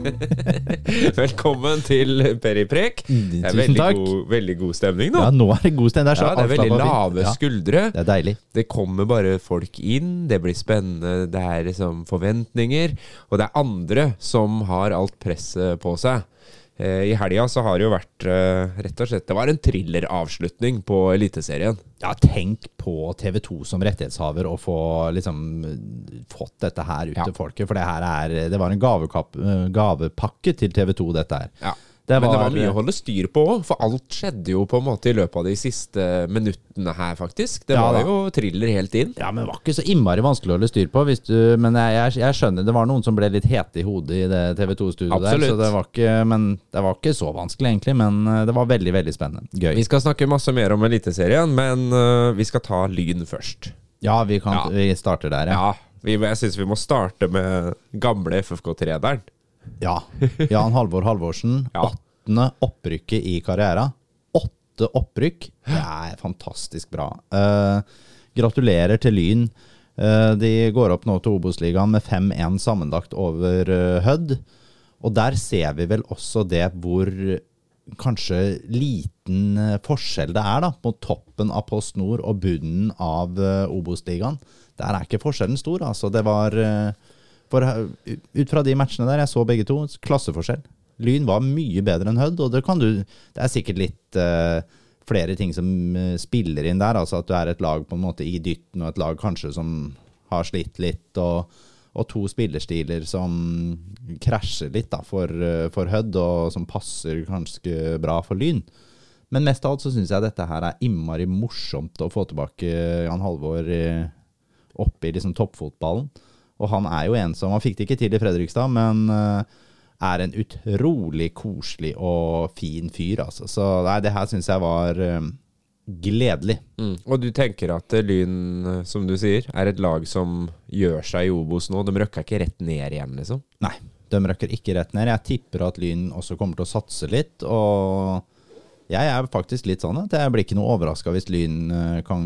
Velkommen til Periprek. Det er veldig god, veldig god stemning nå. Ja, nå er det god stemning. Det er så Ja, det er veldig lave Ja, skuldre. det er deilig. Det kommer bare folk inn, det blir spennende, det er liksom forventninger. Og det er andre som har alt presset på seg. Eh, I helga så har det jo vært eh, rett og slett Det var en thrilleravslutning på Eliteserien. Ja, tenk på TV2 som rettighetshaver og få liksom fått dette her ut Ja. til folket. For det her er Det var en eh, gavepakke til TV2, dette her. Ja. Det Men det var- var mye å holde styr på òg, for alt skjedde jo på en måte i løpet av de siste minuttene her, faktisk. Det Ja var jo thriller helt inn. Ja, men det var ikke så innmari vanskelig å holde styr på. Du, men jeg, jeg, jeg skjønner, det var noen som ble litt hete i hodet i det TV2-studioet der. Absolutt. Så det var, ikke, men det var ikke så vanskelig, egentlig. Men eh, det var veldig, veldig spennende. Gøy. Vi skal snakke masse mer om Eliteserien, men uh, vi skal ta Lyn først. Ja, vi, kan, Ja. vi starter der, ja. Ja, vi, jeg syns vi må starte med gamle FFK-treneren. Ja. Jan Halvor Halvorsen. Ja. Åttende opprykket i karriera. Åtte opprykk. Det er fantastisk bra. Eh, gratulerer til Lyn. Eh, de går opp nå til Obos-ligaen med 5-1 sammenlagt over eh, Hødd. Og der ser vi vel også det hvor kanskje liten forskjell det er da, mot toppen av Post Nord og bunnen av Obos-ligaen. Der er ikke forskjellen stor. altså. Det var for, Ut fra de matchene der, jeg så begge to, klasseforskjell. Lyn var mye bedre enn Hødd, og det du Det er sikkert litt uh, flere ting som eh, spiller inn der. Altså at du er et lag på en måte i dytten, og et lag kanskje som har slitt litt. og og to spillerstiler som krasjer litt da, for, eh, for Hødd, og som passer ganske bra for Lyn. Men mest av alt så syns jeg dette her er innmari morsomt å få tilbake Jan Halvor oppe opp i liksom toppfotballen. Og han er jo en som Han fikk det ikke til i Fredrikstad, men eh, er en utrolig koselig og fin fyr, altså. Så nei, det her syns jeg var eh, gledelig. Og du tenker at eh, Lyn, eh, som du sier, er et lag som gjør seg i Obos nå? De røkker ikke rett ned igjen, liksom? Nei, de røkker ikke rett ned. Jeg tipper at Lyn også kommer til å satse litt. Og jeg er faktisk litt sånn at jeg blir ikke noe overraska hvis Lyn eh, kan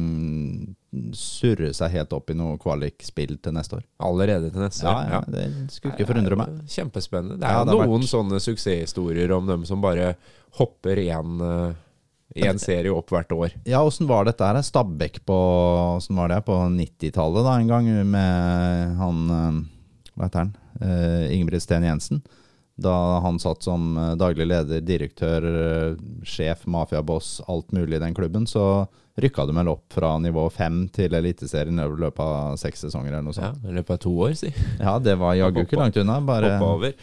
surre seg helt opp i noe kvalikspill til neste år. Allerede til neste Ja, år? ja, Det skulle ikke forundre meg. Kjempespennende. Det er Ja, det noen vært- sånne suksesshistorier om dem som bare hopper én en serie opp hvert år. Ja, åssen var dette her? Stabæk på Åssen var det på 90-tallet, da, en gang, med han eh, Hva heter han? Eh, Ingebrigt Sten Jensen. Da han satt som eh, daglig leder, direktør, eh, sjef, mafiaboss, alt mulig i den klubben, så rykka de vel opp fra nivå fem til Eliteserien i løpet av seks sesonger eller noe Ja, sånt. I løpet av to år, si. Ja, det var jaggu ikke langt unna. Bare Hoppa over.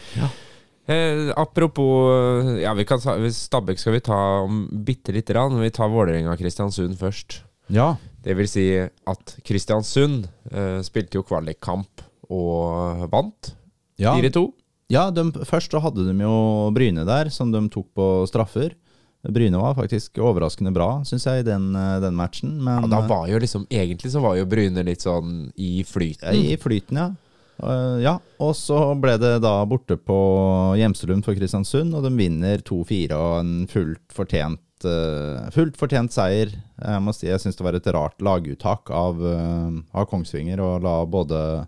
Eh, apropos ja, vi kan Stabæk skal vi ta om bitte lite grann. Vi tar Vålerenga-Kristiansund først. Ja. Det vil si at Kristiansund eh, spilte jo kvalikkamp og vant. Ja, 4-2. Ja de, først så hadde de jo Bryne der, som de tok på straffer. Bryne var faktisk overraskende bra, syns jeg, i den, eh, den matchen. Men Ja, da var jo liksom Egentlig så var jo Bryne litt sånn i flyten. eh, i flyten, ja. Uh, ja, og så ble det da borte på Hjemselund for Kristiansund, og de vinner 2-4 og en fullt fortjent uh, Fullt fortjent seier. Jeg må si jeg syns det var et rart laguttak av, uh, av Kongsvinger å la både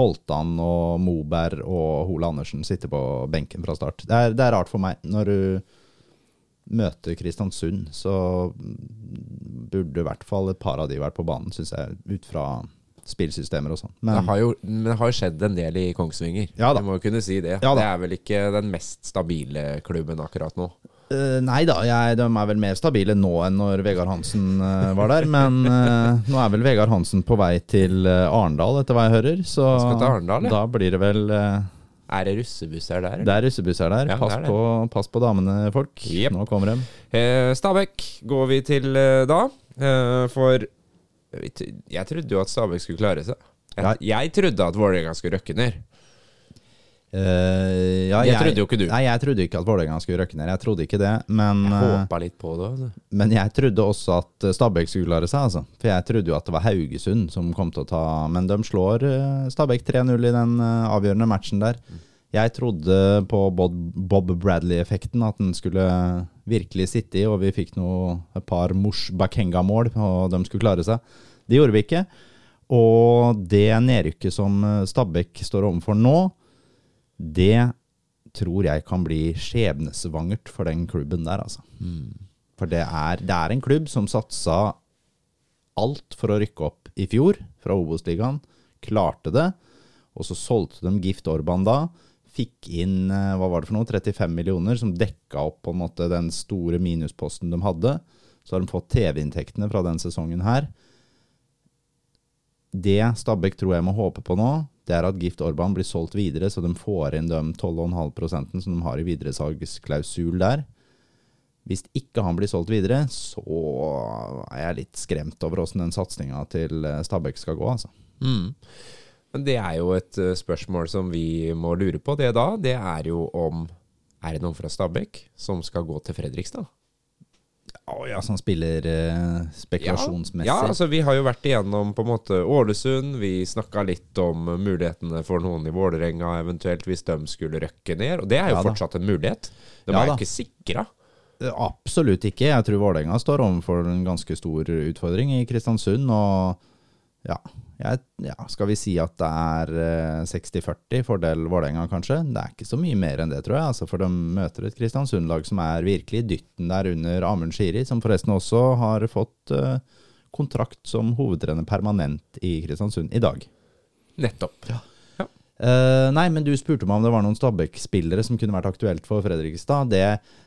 Holtan og Moberg og Hole Andersen sitte på benken fra start. Det er, det er rart for meg. Når du møter Kristiansund, så burde i hvert fall et par av de vært på banen, syns jeg, ut fra spillsystemer og sånn. Men det har jo skjedd en del i Kongsvinger. Ja da. Du må jo kunne si det. Ja det er vel ikke den mest stabile klubben akkurat nå. Eh, nei da, jeg, de er vel mer stabile nå enn når Vegard Hansen uh, var der. Men uh, nå er vel Vegard Hansen på vei til Arendal, etter hva jeg hører. Så ja. da blir det vel Er det russebusser der? eller? Det er russebusser der. Ja, pass, er det. På, pass på damene, folk. Yep. Nå kommer de. Stabæk går vi til da. For jeg trodde jo at Stabæk skulle klare seg. Jeg, jeg trodde at Vålerenga skulle røkke ned. Eh, ja, Jeg trodde jo ikke du. Nei, jeg trodde ikke at Vålerenga skulle røkke ned. Jeg trodde ikke det. Men, Jeg eh, håpa litt på det. altså. men jeg trodde også at eh, Stabæk skulle klare seg. Altså. For jeg trodde jo at det var Haugesund som kom til å ta Men de slår Stabæk 3-0 i den avgjørende matchen der. Jeg trodde på Bob, Bradley-effekten, at den skulle virkelig sitte i, og vi fikk noe, et par Mosh Bakenga-mål, og de skulle klare seg. Det gjorde vi ikke. Og det nedrykket som Stabæk står overfor nå, det tror jeg kan bli skjebnesvangert for den klubben der, altså. For det er, det er en klubb som satsa alt for å rykke opp i fjor fra Obos-ligaen. Klarte det. Og så solgte de Gift Orban da. Fikk inn eh, hva var det for noe, 35 millioner, som dekka opp på en måte den store minusposten de hadde. Så har de fått TV-inntektene fra den sesongen her. Det Stabæk tror jeg må håpe på nå, det er at Gift Orban blir solgt videre, så de får inn de 12,5% som de har i videresalgsklausul der. Hvis ikke han blir solgt videre, så er jeg litt skremt over åssen den satsinga til eh, Stabæk skal gå, altså. Mm. Men det er jo et eh, spørsmål som vi må lure på, det da. Det er jo om Er det noen fra Stabæk som skal gå til Fredrikstad? Å ja, som spiller eh, spekulasjonsmessig. Ja, altså vi har jo vært igjennom på en måte Ålesund. Vi snakka litt om mulighetene for noen i Vålerenga, eventuelt hvis de skulle røkke ned. Og det er jo Ja fortsatt en mulighet. De Ja er jo ikke sikra. Absolutt ikke. Jeg tror Vålerenga står overfor en ganske stor utfordring i Kristiansund. Og ja, jeg, ja skal vi si at det er eh, 60-40 fordel Vålerenga, kanskje? Det er ikke så mye mer enn det, tror jeg. Altså, for de møter et Kristiansund-lag som er virkelig dytten der under Amund Shiri, som forresten også har fått eh, kontrakt som hovedtrener permanent i Kristiansund i dag. Nettopp. Eh, nei, men du spurte meg om det var noen Stabæk-spillere som kunne vært aktuelt for Fredrikstad. Det,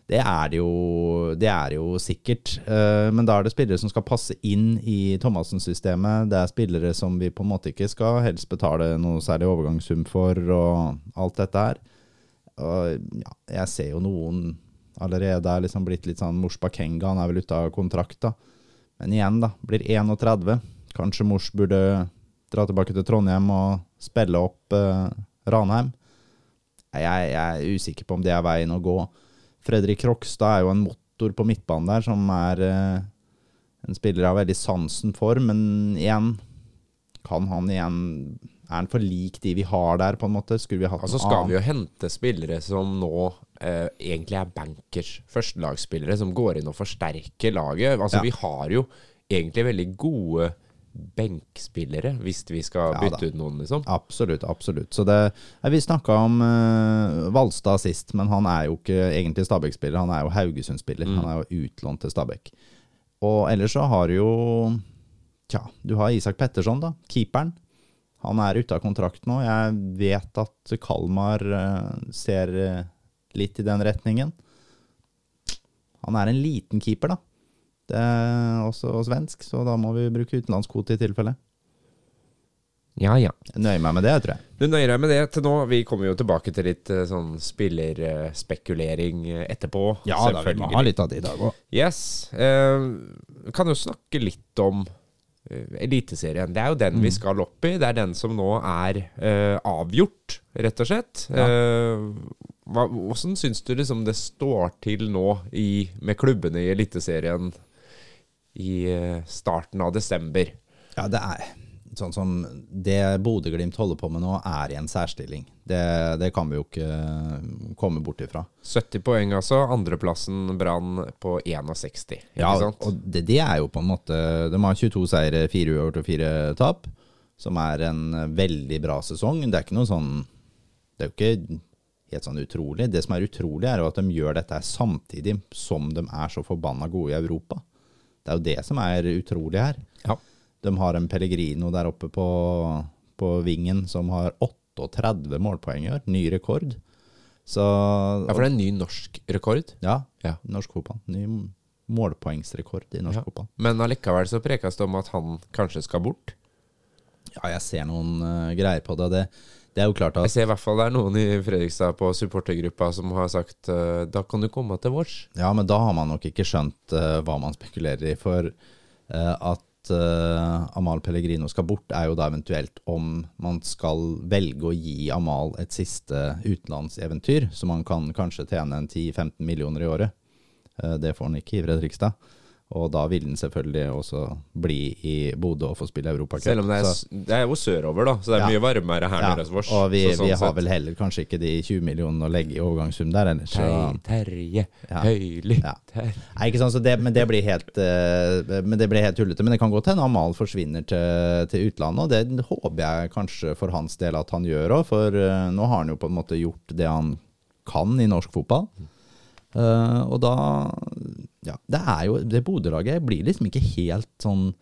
det, er, det, jo, det er jo sikkert. Uh, men da er det spillere som skal passe inn i Thomassen-systemet. Det er spillere som vi på en måte ikke skal helst betale noe særlig overgangssum for, og alt dette her. Og ja, jeg ser jo noen allerede er liksom blitt litt sånn Mors Bakenga, han er vel ute av kontrakt, da. Men igjen, da. Blir 31. Kanskje Mors burde dra tilbake til Trondheim og spille opp eh, Ranheim. Jeg, jeg er usikker på om det er veien å gå. Fredrik Krokstad er jo en motor på midtbanen der, som er eh, en spiller jeg har veldig sansen for, men igjen Kan han igjen Er han for lik de vi har der, på en måte? Skulle vi hatt Altså skal annet? vi jo hente spillere som nå eh, egentlig er bankers, førstelagsspillere, som går inn og forsterker laget. Altså Ja. Vi har jo egentlig veldig gode benkspillere, hvis vi skal Ja bytte da. ut noen, liksom. Absolutt, absolutt. Så det, vi snakka om uh, Valstad sist, men han er jo ikke egentlig Stabæk-spiller, han er jo Haugesund-spiller. Han er jo utlånt til Stabæk. Og ellers så har du jo Tja, du har Isak Petterson, da. Keeperen. Han er ute av kontrakt nå. Jeg vet at Kalmar uh, ser eh, litt i den retningen. Han er en liten keeper, da. Det er også svensk, så da må vi bruke utenlandskvote i tilfelle. Ja, ja. Jeg nøyer meg med det, tror jeg. Du nøyer deg med det til nå. Vi kommer jo tilbake til litt eh, sånn spillerspekulering eh, etterpå. ha litt av det i dag òg. Yes. Eh, vi kan jo snakke litt om Eliteserien. Det er jo den Mm. vi skal opp i. Det er den som nå er eh, avgjort, rett og slett. Ja. Eh, hva, hvordan syns du liksom det står til nå i, med klubbene i Eliteserien i eh, starten av desember? Ja, det er sånn som Det Bodø-Glimt holder på med nå, er i en særstilling. Det, det kan vi jo ikke komme bort ifra. 70 poeng, altså. Andreplassen Brann på 61. Ikke Ja, sant? og det, det er jo på en måte De har 22 seire, 4 uavgjort og 4 tap, som er en veldig bra sesong. Det er ikke noe sånn Det er jo ikke helt sånn utrolig. Det som er utrolig, er jo at de gjør dette samtidig som de er så forbanna gode i Europa. Det er jo det som er utrolig her. Ja. De har en Pellegrino der oppe på, på vingen som har 38 målpoeng i år. Ny rekord. Så ja, for det er en ny norsk rekord. Ja, Ja. norsk fotball. Ny målpoengsrekord i norsk Ja. fotball. Men allikevel så prekes det om at han kanskje skal bort. Ja, jeg ser noen uh, greier på det. det. Det er jo klart Jeg ser i hvert fall det er noen i Fredrikstad på supportergruppa som har sagt eh, da kan du komme til vårs. Ja, men da har man nok ikke skjønt uh, hva man spekulerer i. For uh, at Amal Pellegrino skal bort, er jo da eventuelt om man skal velge å gi Amal et siste utenlandseventyr, så man kan kanskje tjene en 10-15 millioner i året. Det får han ikke i Fredrikstad. Og da vil han selvfølgelig også bli i Bodø og få spille Europacup. Selv om det er, det er jo sørover, da, så det er Ja. mye varmere her Ja, nede og vi, Så sånn vi har sett- vel heller kanskje ikke de 20 millionene å legge i overgangssum der, ellers. Så, Terje, Ja. Høyli Ja. Nei, ikke sant, så det, men det blir helt uh, Men det blir helt tullete. Men det kan godt hende Amal forsvinner til, til utlandet, og det håper jeg kanskje for hans del at han gjør òg, for uh, nå har han jo på en måte gjort det han kan i norsk fotball. Eh, og da Ja, det er jo Det Bodø-laget blir liksom ikke helt sånn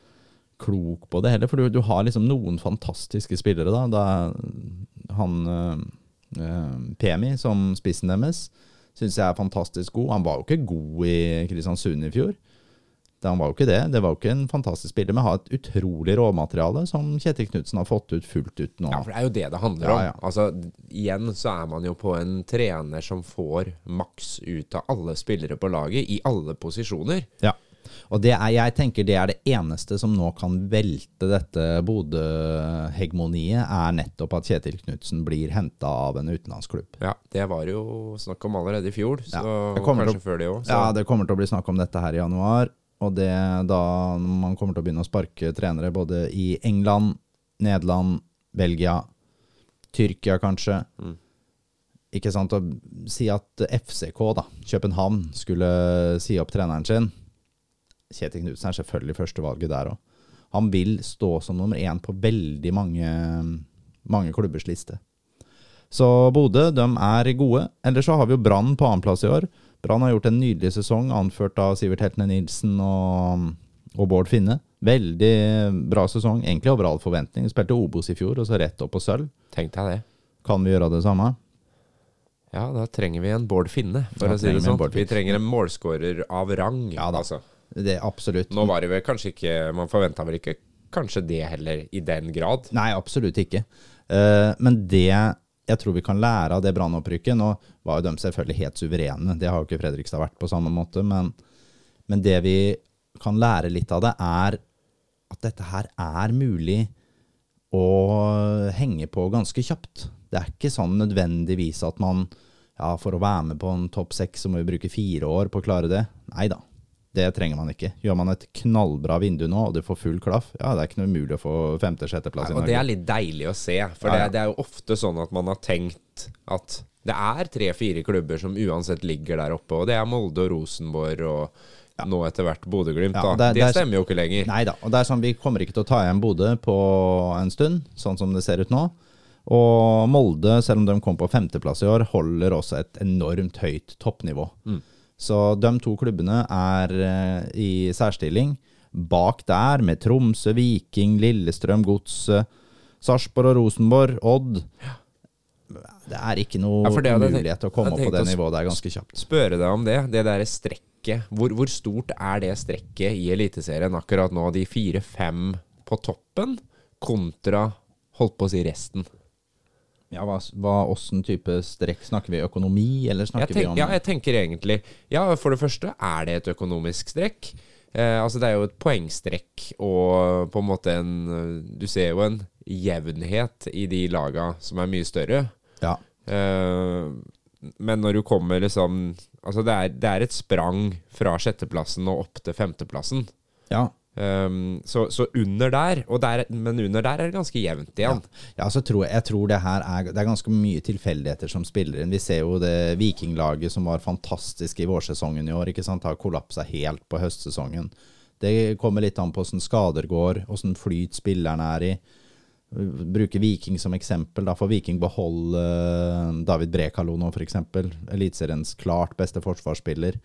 klok på det heller, for du, du har liksom noen fantastiske spillere, da. Er han uh, Pemi som spissen deres syns jeg er fantastisk god. Han var jo ikke god i Kristiansund i fjor. Det, han var jo ikke det. Det var jo ikke en fantastisk spiller, men har et utrolig råmateriale som Kjetil Knutsen har fått ut fullt ut nå. Ja, for det er jo det det handler Ja, om. ja. Altså, igjen så er man jo på en trener som får maks ut av alle spillere på laget, i alle posisjoner. Ja. Og det er, jeg tenker det er det eneste som nå kan velte dette Bodø-hegemoniet, er nettopp at Kjetil Knutsen blir henta av en utenlandsklubb. Ja, det var jo snakk om allerede i fjor, så Ja, kanskje til før det òg. Ja, det kommer til å bli snakk om dette her i januar. Og det da man kommer til å begynne å sparke trenere både i England, Nederland, Belgia, Tyrkia kanskje. Mm. Ikke sant, å si at FCK, da, København, skulle si opp treneren sin. Kjetil Knutsen er selvfølgelig førstevalget der òg. Han vil stå som nummer én på veldig mange, mange klubbers liste. Så Bodø de er gode. Ellers så har vi jo Brann på annenplass i år. Brann har gjort en nydelig sesong, anført av Sivert Heltene Nilsen og, og Bård Finne. Veldig bra sesong, egentlig over all forventning. Spilte Obos i fjor, og så rett opp på sølv. Tenk deg det. Kan vi gjøre det samme? Ja, da trenger vi en Bård Finne, for Da å si det sånn. Vi trenger en målskårer av rang. Ja da. altså. Det er absolutt. Nå var det vel kanskje ikke Man forventa vel ikke kanskje det heller, i den grad. Nei, absolutt ikke. Uh, men det jeg tror vi kan lære av det brannopprykket Nå var jo de selvfølgelig helt suverene, det har jo ikke Fredrikstad vært på samme måte, men, men det vi kan lære litt av det, er at dette her er mulig å henge på ganske kjapt. Det er ikke sånn nødvendigvis at man ja, for å være med på en topp seks, så må vi bruke fire år på å klare det. Nei da, det trenger man ikke. Gjør man et knallbra vindu nå, og du får full klaff, ja, det er ikke noe umulig å få femte-sjetteplass i Norge. Og det er litt deilig å se, for Ja, ja. Det, det er jo ofte sånn at man har tenkt at det er tre-fire klubber som uansett ligger der oppe, og det er Molde og Rosenborg og nå etter hvert Bodø-Glimt. Ja, det- det, er- stemmer jo ikke lenger. Nei da, og det er sånn, vi kommer ikke til å ta igjen Bodø på en stund, sånn som det ser ut nå. Og Molde, selv om de kom på femteplass i år, holder også et enormt høyt toppnivå. Så de to klubbene er eh, i særstilling. Bak der, med Tromsø, Viking, Lillestrøm, Godset, Sarpsborg og Rosenborg, Odd. Det er ikke noe Ja, det mulighet til å komme opp på det nivået der ganske kjapt. Spørre deg om det, det derre strekket. Hvor, hvor stort er det strekket i Eliteserien akkurat nå, de fire-fem på toppen, kontra holdt på å si resten? Ja, hva, hva åssen type strekk? Snakker vi økonomi, eller snakker tenk, vi om ja, jeg tenker egentlig Ja, for det første er det et økonomisk strekk. Eh, altså Det er jo et poengstrekk og på en måte en Du ser jo en jevnhet i de laga som er mye større. Ja. Eh, men når du kommer liksom Altså det er, det er et sprang fra sjetteplassen og opp til femteplassen. ja. Um, så, så under der, der, men under der er det ganske jevnt igjen. Ja, så tror jeg, jeg tror det her er Det er ganske mye tilfeldigheter som spiller inn. Vi ser jo det Vikinglaget som var fantastisk i vårsesongen i år, ikke sant, har kollapsa helt på høstsesongen. Det kommer litt an på åssen skader går, åssen flyt spillerne er i. Bruker Viking som eksempel. Da får Viking beholde eh, David Brekalo nå, f.eks. Eliteseriens klart beste forsvarsspiller.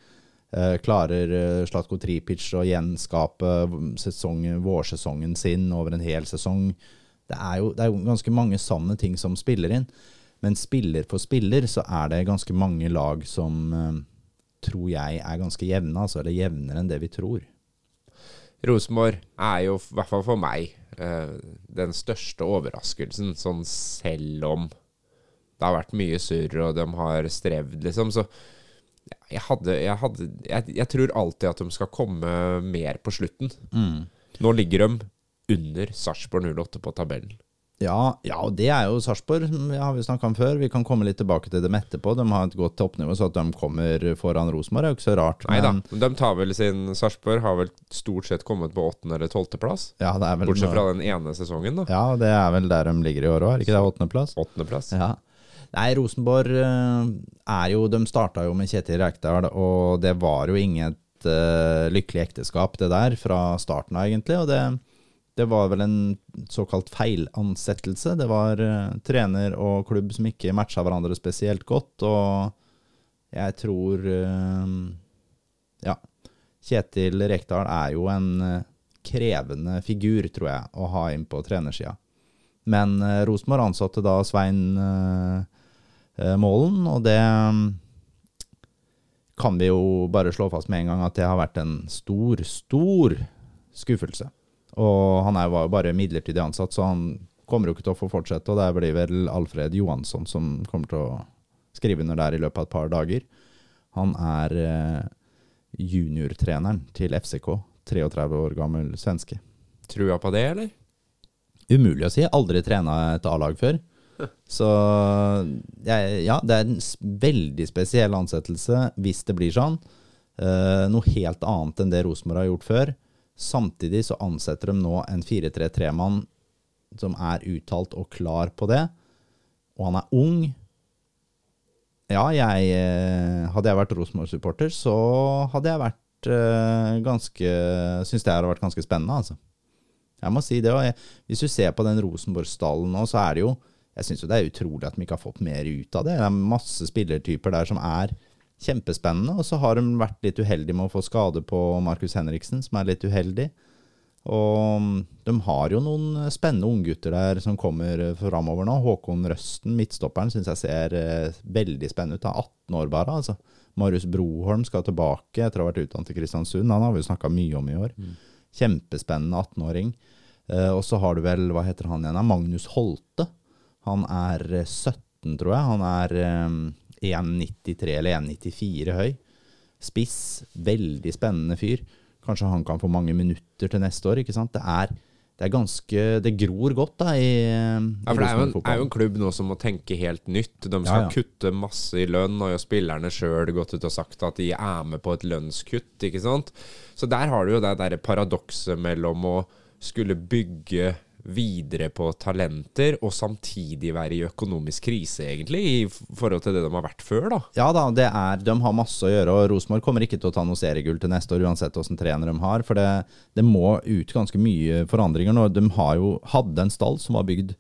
Eh, klarer uh, Slatko Tripic å gjenskape sesongen, vårsesongen sin over en hel sesong. Det er, jo, det er jo ganske mange sanne ting som spiller inn. Men spiller for spiller så er det ganske mange lag som eh, tror jeg er ganske jevne, altså, eller jevnere enn det vi tror. Rosenborg er jo, i hvert fall for meg, eh, den største overraskelsen, sånn selv om det har vært mye surr, og de har strevd, liksom. Så jeg hadde, jeg, hadde jeg, jeg tror alltid at de skal komme mer på slutten. Nå ligger de under Sarpsborg 08 på tabellen. Ja, ja, og det er jo Sarpsborg, som har vi snakka om før. Vi kan komme litt tilbake til dem etterpå. De har et godt toppnivå, så at de kommer foran Rosenborg er jo ikke så rart. Nei da. De tar vel sin Sarpsborg har vel stort sett kommet på åttende- eller tolvteplass. ja, Bortsett fra den ene sesongen, da. Ja, det er vel der de ligger i år òg, er ikke det? Åttendeplass? Åttendeplass. Ja. Nei, Rosenborg eh, er jo De starta jo med Kjetil Rekdal, og det var jo inget uh, lykkelig ekteskap, det der, fra starten av, egentlig. Og det, det var vel en såkalt feilansettelse. Det var uh, trener og klubb som ikke matcha hverandre spesielt godt. Og Jeg tror uh, Ja. Kjetil Rekdal er jo en krevende figur, tror jeg, å ha inn på trenersida. Men Rosenborg ansatte da Svein Målen, og det mm, kan vi jo bare slå fast med en gang at det har vært en stor, stor skuffelse. Og han er, var jo bare midlertidig ansatt, så han kommer jo ikke til å få fortsette. Og det blir vel Alfred Johansson som kommer til å skrive under der i løpet av et par dager. Han er eh, juniortreneren til FCK. 33 år gammel svenske. Trua på det, eller? Umulig å si. Aldri trena et A-lag før. Så ja, det er en veldig spesiell ansettelse hvis det blir sånn. Eh, noe helt annet enn det Rosenborg har gjort før. Samtidig så ansetter de nå en 4-3-3-mann som er uttalt og klar på det. Og han er ung. Ja, jeg eh, Hadde jeg vært Rosenborg-supporter, så hadde jeg vært eh, ganske Syns det hadde vært ganske spennende, altså. Jeg må si det. Og jeg, hvis du ser på den Rosenborg-stallen nå, så er det jo Jeg syns jo det er utrolig at de ikke har fått mer ut av det. Det er masse spillertyper der som er kjempespennende. Og så har de vært litt uheldige med å få skade på Markus Henriksen, som er litt uheldig. Og de har jo noen spennende unggutter der som kommer framover nå. Håkon Røsten, midtstopperen, syns jeg ser eh, veldig spennende ut. Han er 18 år bare, altså. Marius Broholm skal tilbake etter å ha vært utdannet i Kristiansund. Han har vi jo snakka mye om i år. Kjempespennende 18-åring. Eh, og så har du vel, hva heter han igjen. Magnus Holte. Han er eh, 17, tror jeg. Han er eh, 1,93 eller 1,94 høy. Spiss. Veldig spennende fyr. Kanskje han kan få mange minutter til neste år, ikke sant. Det er, det er ganske Det gror godt, da, i, i Ja, for det er jo, en, er jo en klubb nå som må tenke helt nytt. De skal Ja, ja. kutte masse i lønn, og jo spillerne sjøl gått ut og sagt at de er med på et lønnskutt. ikke sant? Så der har du jo det der paradokset mellom å skulle bygge videre på talenter, og samtidig være i økonomisk krise, egentlig, i forhold til det de har vært før, da. Ja da, det er, de har masse å gjøre, og Rosenborg kommer ikke til å ta noe seriegull til neste år, uansett hvordan trener de har. For det, det må ut ganske mye forandringer nå. De har jo, hadde en stall som var bygd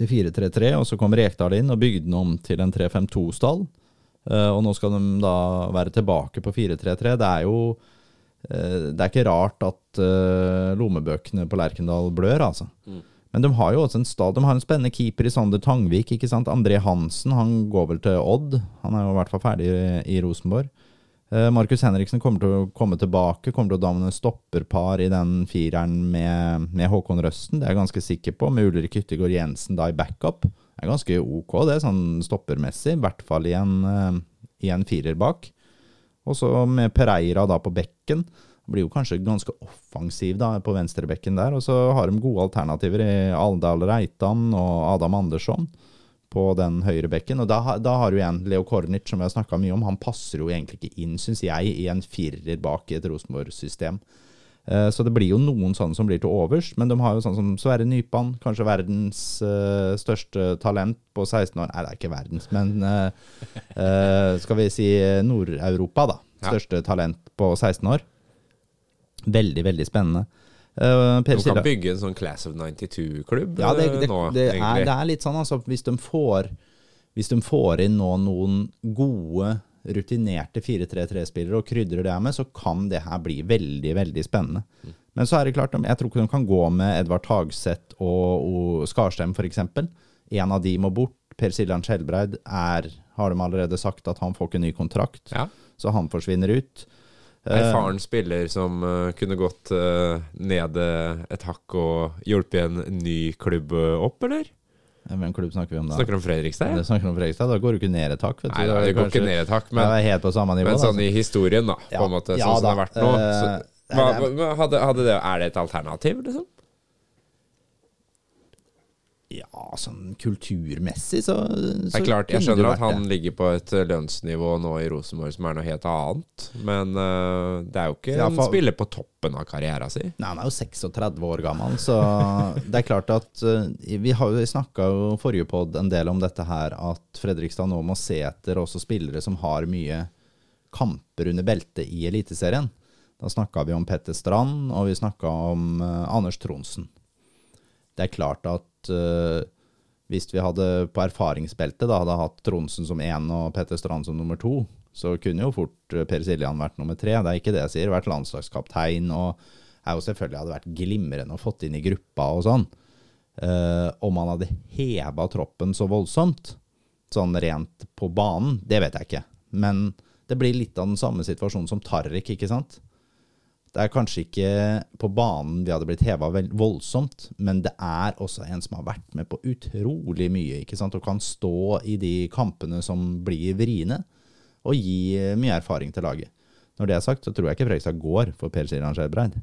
til 4-3-3, og så kom Rekdal inn og bygde den om til en 3-5-2-stall. Eh, og nå skal de da være tilbake på 4-3-3. Det er jo eh, Det er ikke rart at eh, lommebøkene på Lerkendal blør, altså. Men de har jo også en stad, de har en spennende keeper i Sander Tangvik. ikke sant? André Hansen han går vel til Odd. Han er jo i hvert fall ferdig i, Rosenborg. Eh, Markus Henriksen kommer til å komme tilbake, kommer til å danne stopperpar i den fireren med, med Håkon Røsten. Det er jeg ganske sikker på, med Ulrik Yttergård Jensen da i backup. Det er ganske ok, det, sånn stoppermessig. I hvert fall i en, eh, i en firer bak. Og så med Pereira da på bekken. Blir jo kanskje ganske offensiv da på venstrebekken der. Og så har de gode alternativer i Aldal Reitan og Adam Andersson på den høyre bekken. Og da, da har du igjen Leo Kornic, som vi har snakka mye om. Han passer jo egentlig ikke inn, syns jeg, i en firer bak i et Rosenborg-system. Eh, Så det blir jo noen sånne som blir til overs, men de har jo sånn som Sverre Nypan, kanskje verdens uh, største talent på 16 år. Nei, det er ikke verdens, men uh, uh, skal vi si Nord-Europa, da. Ja. Største talent på 16 år. Veldig, veldig spennende. Uh, du kan bygge en sånn Class of 92-klubb ja, det, det, nå, det, er, det er litt sånn, altså. Hvis de får, hvis de får inn nå noen gode, rutinerte 4-3-3-spillere og krydrer det her med, så kan det her bli veldig, veldig spennende. Mm. Men så er det klart, jeg tror ikke de kan gå med Edvard Hagseth og, og Skarstem, f.eks. En av de må bort. Per Siljan Skjelbreid har de allerede sagt at han får ikke ny kontrakt, Ja. så han forsvinner ut. Eh, Erfaren spiller som uh, kunne gått uh, ned eh, et hakk og hjulpet en ny klubb eh, opp, eller? Hvem klubb snakker vi om da? Snakker om Fredrikstad? Ja? snakker om Fredrikstad. Da går du ikke ned et hakk. vet du. Nei, Da da, det går kanskje- ikke ned et hakk, Men, men, er helt på samme nivå. men da, sånn altså. i historien, da, på Ja, en måte, ja sånn som det har vært nå. Så, Eh, hva, hadde, hadde det, er det et alternativ, liksom? Ja, sånn kulturmessig så, Det er klart, Jeg skjønner at han ligger på et eh, lønnsnivå nå i Rosenborg som er noe helt annet, men uh, det er jo ikke Ja, for- spiller på toppen av karrieren sin. Nei, Han er jo 36 år gammel, så det er klart at uh, Vi har jo snakka jo forrige pod en del om dette her, at Fredrikstad nå må se etter også spillere som har mye kamper under beltet i Eliteserien. Da snakka vi om Petter Strand, og vi snakka om uh, Anders Tronsen. Det er klart at eh, hvis vi hadde på erfaringsbeltet da, hadde hatt Tronsen som én og Petter Strand som nummer to, så kunne jo fort eh, Per Siljan vært nummer tre. Det er ikke det jeg sier. Vært landslagskaptein og er jo selvfølgelig hadde vært glimrende å fått inn i gruppa og sånn. Eh, om han hadde heva troppen så voldsomt, sånn rent på banen, det vet jeg ikke. Men det blir litt av den samme situasjonen som Tarrik, ikke sant? Det er kanskje ikke på banen vi hadde blitt heva voldsomt, men det er også en som har vært med på utrolig mye, ikke sant, og kan stå i de kampene som blir vriene, og gi mye erfaring til laget. Når det er sagt, så tror jeg ikke Fredrikstad går for Per Siran Skjelbreid.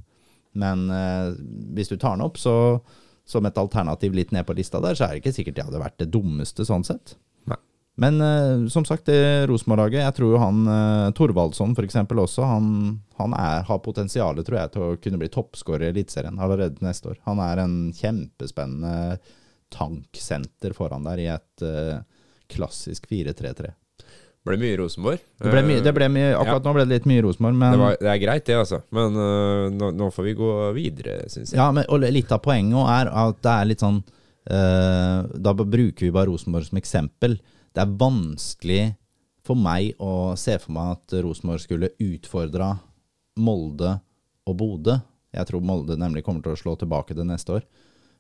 Men eh, hvis du tar den opp, så som et alternativ litt ned på lista der, så er det ikke sikkert det hadde vært det dummeste sånn sett. Men uh, som sagt, det Rosenborg-laget Jeg tror jo han uh, Thorvaldsson f.eks. også, han, han er, har potensial tror jeg, til å kunne bli toppskårer i Eliteserien allerede neste år. Han er en kjempespennende tanksenter foran der i et uh, klassisk 4-3-3. Det ble mye Rosenborg. Det ble mye, det ble mye, akkurat ja. nå ble det litt mye Rosenborg, men det, var, det, er greit, det, altså. Men uh, nå, nå, får vi gå videre, syns jeg. Ja, men og litt av poenget er at det er litt sånn Da bruker vi bare Rosenborg som eksempel. Det er vanskelig for meg å se for meg at Rosenborg skulle utfordra Molde og Bodø. Jeg tror Molde nemlig kommer til å slå tilbake det neste år.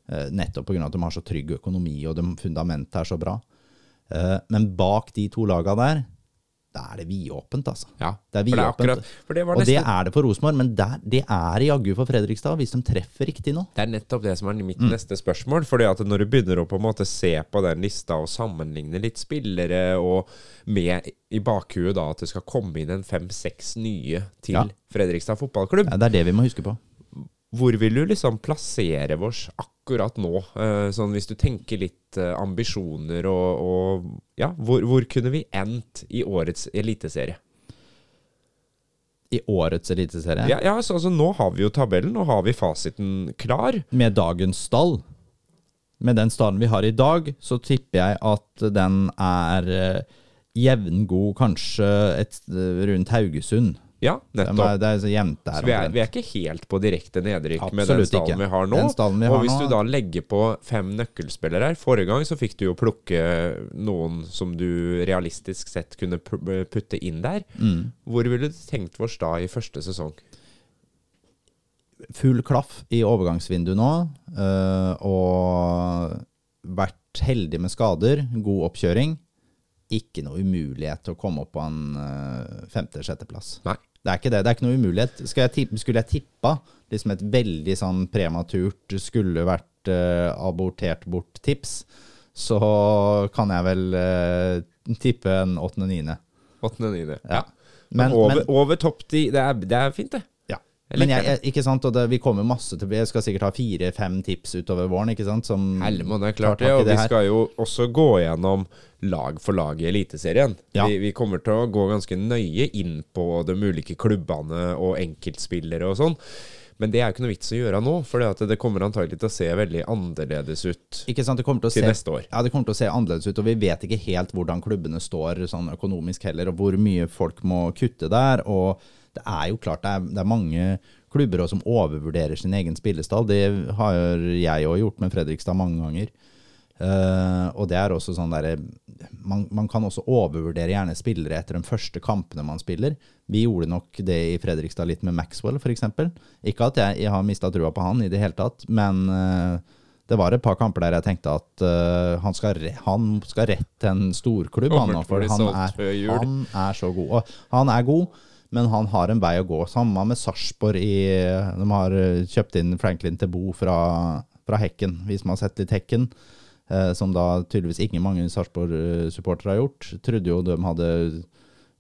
Uh, nettopp pga. at de har så trygg økonomi og fundamentet er så bra. Men bak de to laga der da er det vidåpent, altså. Ja, det er vidåpent. Og det er det for Rosenborg, men der, det er jaggu for Fredrikstad, hvis de treffer riktig nå. Det er nettopp det som er mitt mm. neste spørsmål. fordi at når du begynner å på en måte se på den lista og sammenligne litt spillere, og med i bakhuet da at det skal komme inn en fem-seks nye til ja. Fredrikstad fotballklubb ja, Det er det vi må huske på. Hvor vil du liksom plassere vårs akkurat nå? Eh, sånn hvis du tenker litt eh, ambisjoner og, og Ja, hvor, hvor, kunne vi endt i årets eliteserie? I årets eliteserie? Ja, ja så, altså, nå har vi jo tabellen, nå har vi fasiten klar. Med dagens stall? Med den stallen vi har i dag, så tipper jeg at den er uh, jevngod, kanskje et, rundt Haugesund. Ja, nettopp. Det er så jevnt der. Så vi er, vi er, ikke helt på direkte nedrykk med den stallen vi har nå. Vi og hvis nå... du da legger på fem nøkkelspillere her Forrige gang så fikk du jo plukke noen som du realistisk sett kunne putte inn der. Mm. Hvor ville du tenkt oss da i første sesong? Full klaff i overgangsvinduet nå, øh, og vært heldig med skader, god oppkjøring ikke noe umulighet til å komme opp på en uh, femte-sjetteplass. Det er ikke det. Det er ikke noe umulighet. Jeg tippe, skulle jeg tippa liksom et veldig sånn prematurt, skulle vært uh, abortert bort-tips, så kan jeg vel uh, tippe en åttende-niende. Åttende-niende, ja. Men, men over, over topp ti, det, det, er fint, det. Men jeg, jeg, ikke sant, og det, vi kommer masse til Jeg skal sikkert ha fire-fem tips utover våren. ikke sant? Som Helmo, det er klart det. Og vi skal jo også gå gjennom lag for lag i Eliteserien. Ja. Vi, vi, kommer til å gå ganske nøye inn på de ulike klubbene og enkeltspillere og sånn. Men det er ikke noe vits å gjøre nå, for det kommer antagelig til å se veldig annerledes ut ikke sant? Det kommer til, å til se, neste år. Ja, det kommer til å se annerledes ut, og vi vet ikke helt hvordan klubbene står sånn økonomisk heller, og hvor mye folk må kutte der. og det er jo klart det er, det er mange klubber som overvurderer sin egen spillestall. Det har jeg òg gjort med Fredrikstad mange ganger. Uh, og det er også sånn der, man, man, kan også overvurdere gjerne spillere etter de første kampene man spiller. Vi gjorde nok det i Fredrikstad litt med Maxwell, f.eks. Ikke at jeg, jeg har mista trua på han i det hele tatt, men uh, det var et par kamper der jeg tenkte at uh, han, skal, han, skal, rett til en storklubb. Han, for han er, han er så god. Og han er god, men han har en vei å gå. Samme med Sarpsborg. De har kjøpt inn Franklin Tebo fra, fra Hekken, vi som har sett litt Hekken. Eh, som da tydeligvis ikke mange Sarpsborg-supportere har gjort. Trodde jo de hadde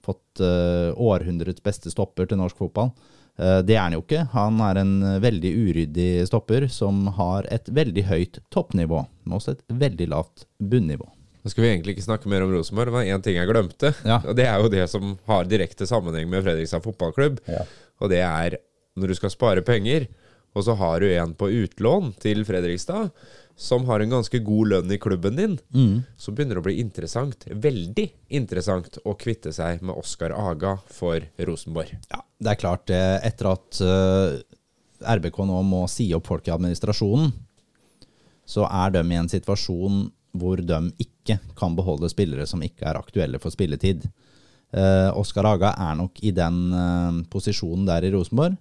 fått eh, århundrets beste stopper til norsk fotball. Eh, det er han jo ikke. Han er en veldig uryddig stopper som har et veldig høyt toppnivå, men også et veldig lavt bunnivå. Nå skal vi egentlig ikke snakke mer om Rosenborg, men én ting jeg glemte. Ja. Og Det er jo det som har direkte sammenheng med Fredrikstad fotballklubb. Ja. Og det er når du skal spare penger, og så har du en på utlån til Fredrikstad som har en ganske god lønn i klubben din, mm. så begynner det å bli interessant, veldig interessant, å kvitte seg med Oskar Aga for Rosenborg. Ja, det er klart. Etter at uh, RBK nå må si opp folk i administrasjonen, så er de i en situasjon hvor de ikke kan beholde spillere som ikke er aktuelle for spilletid. Eh, Oskar Haga er nok i den eh, posisjonen der i Rosenborg.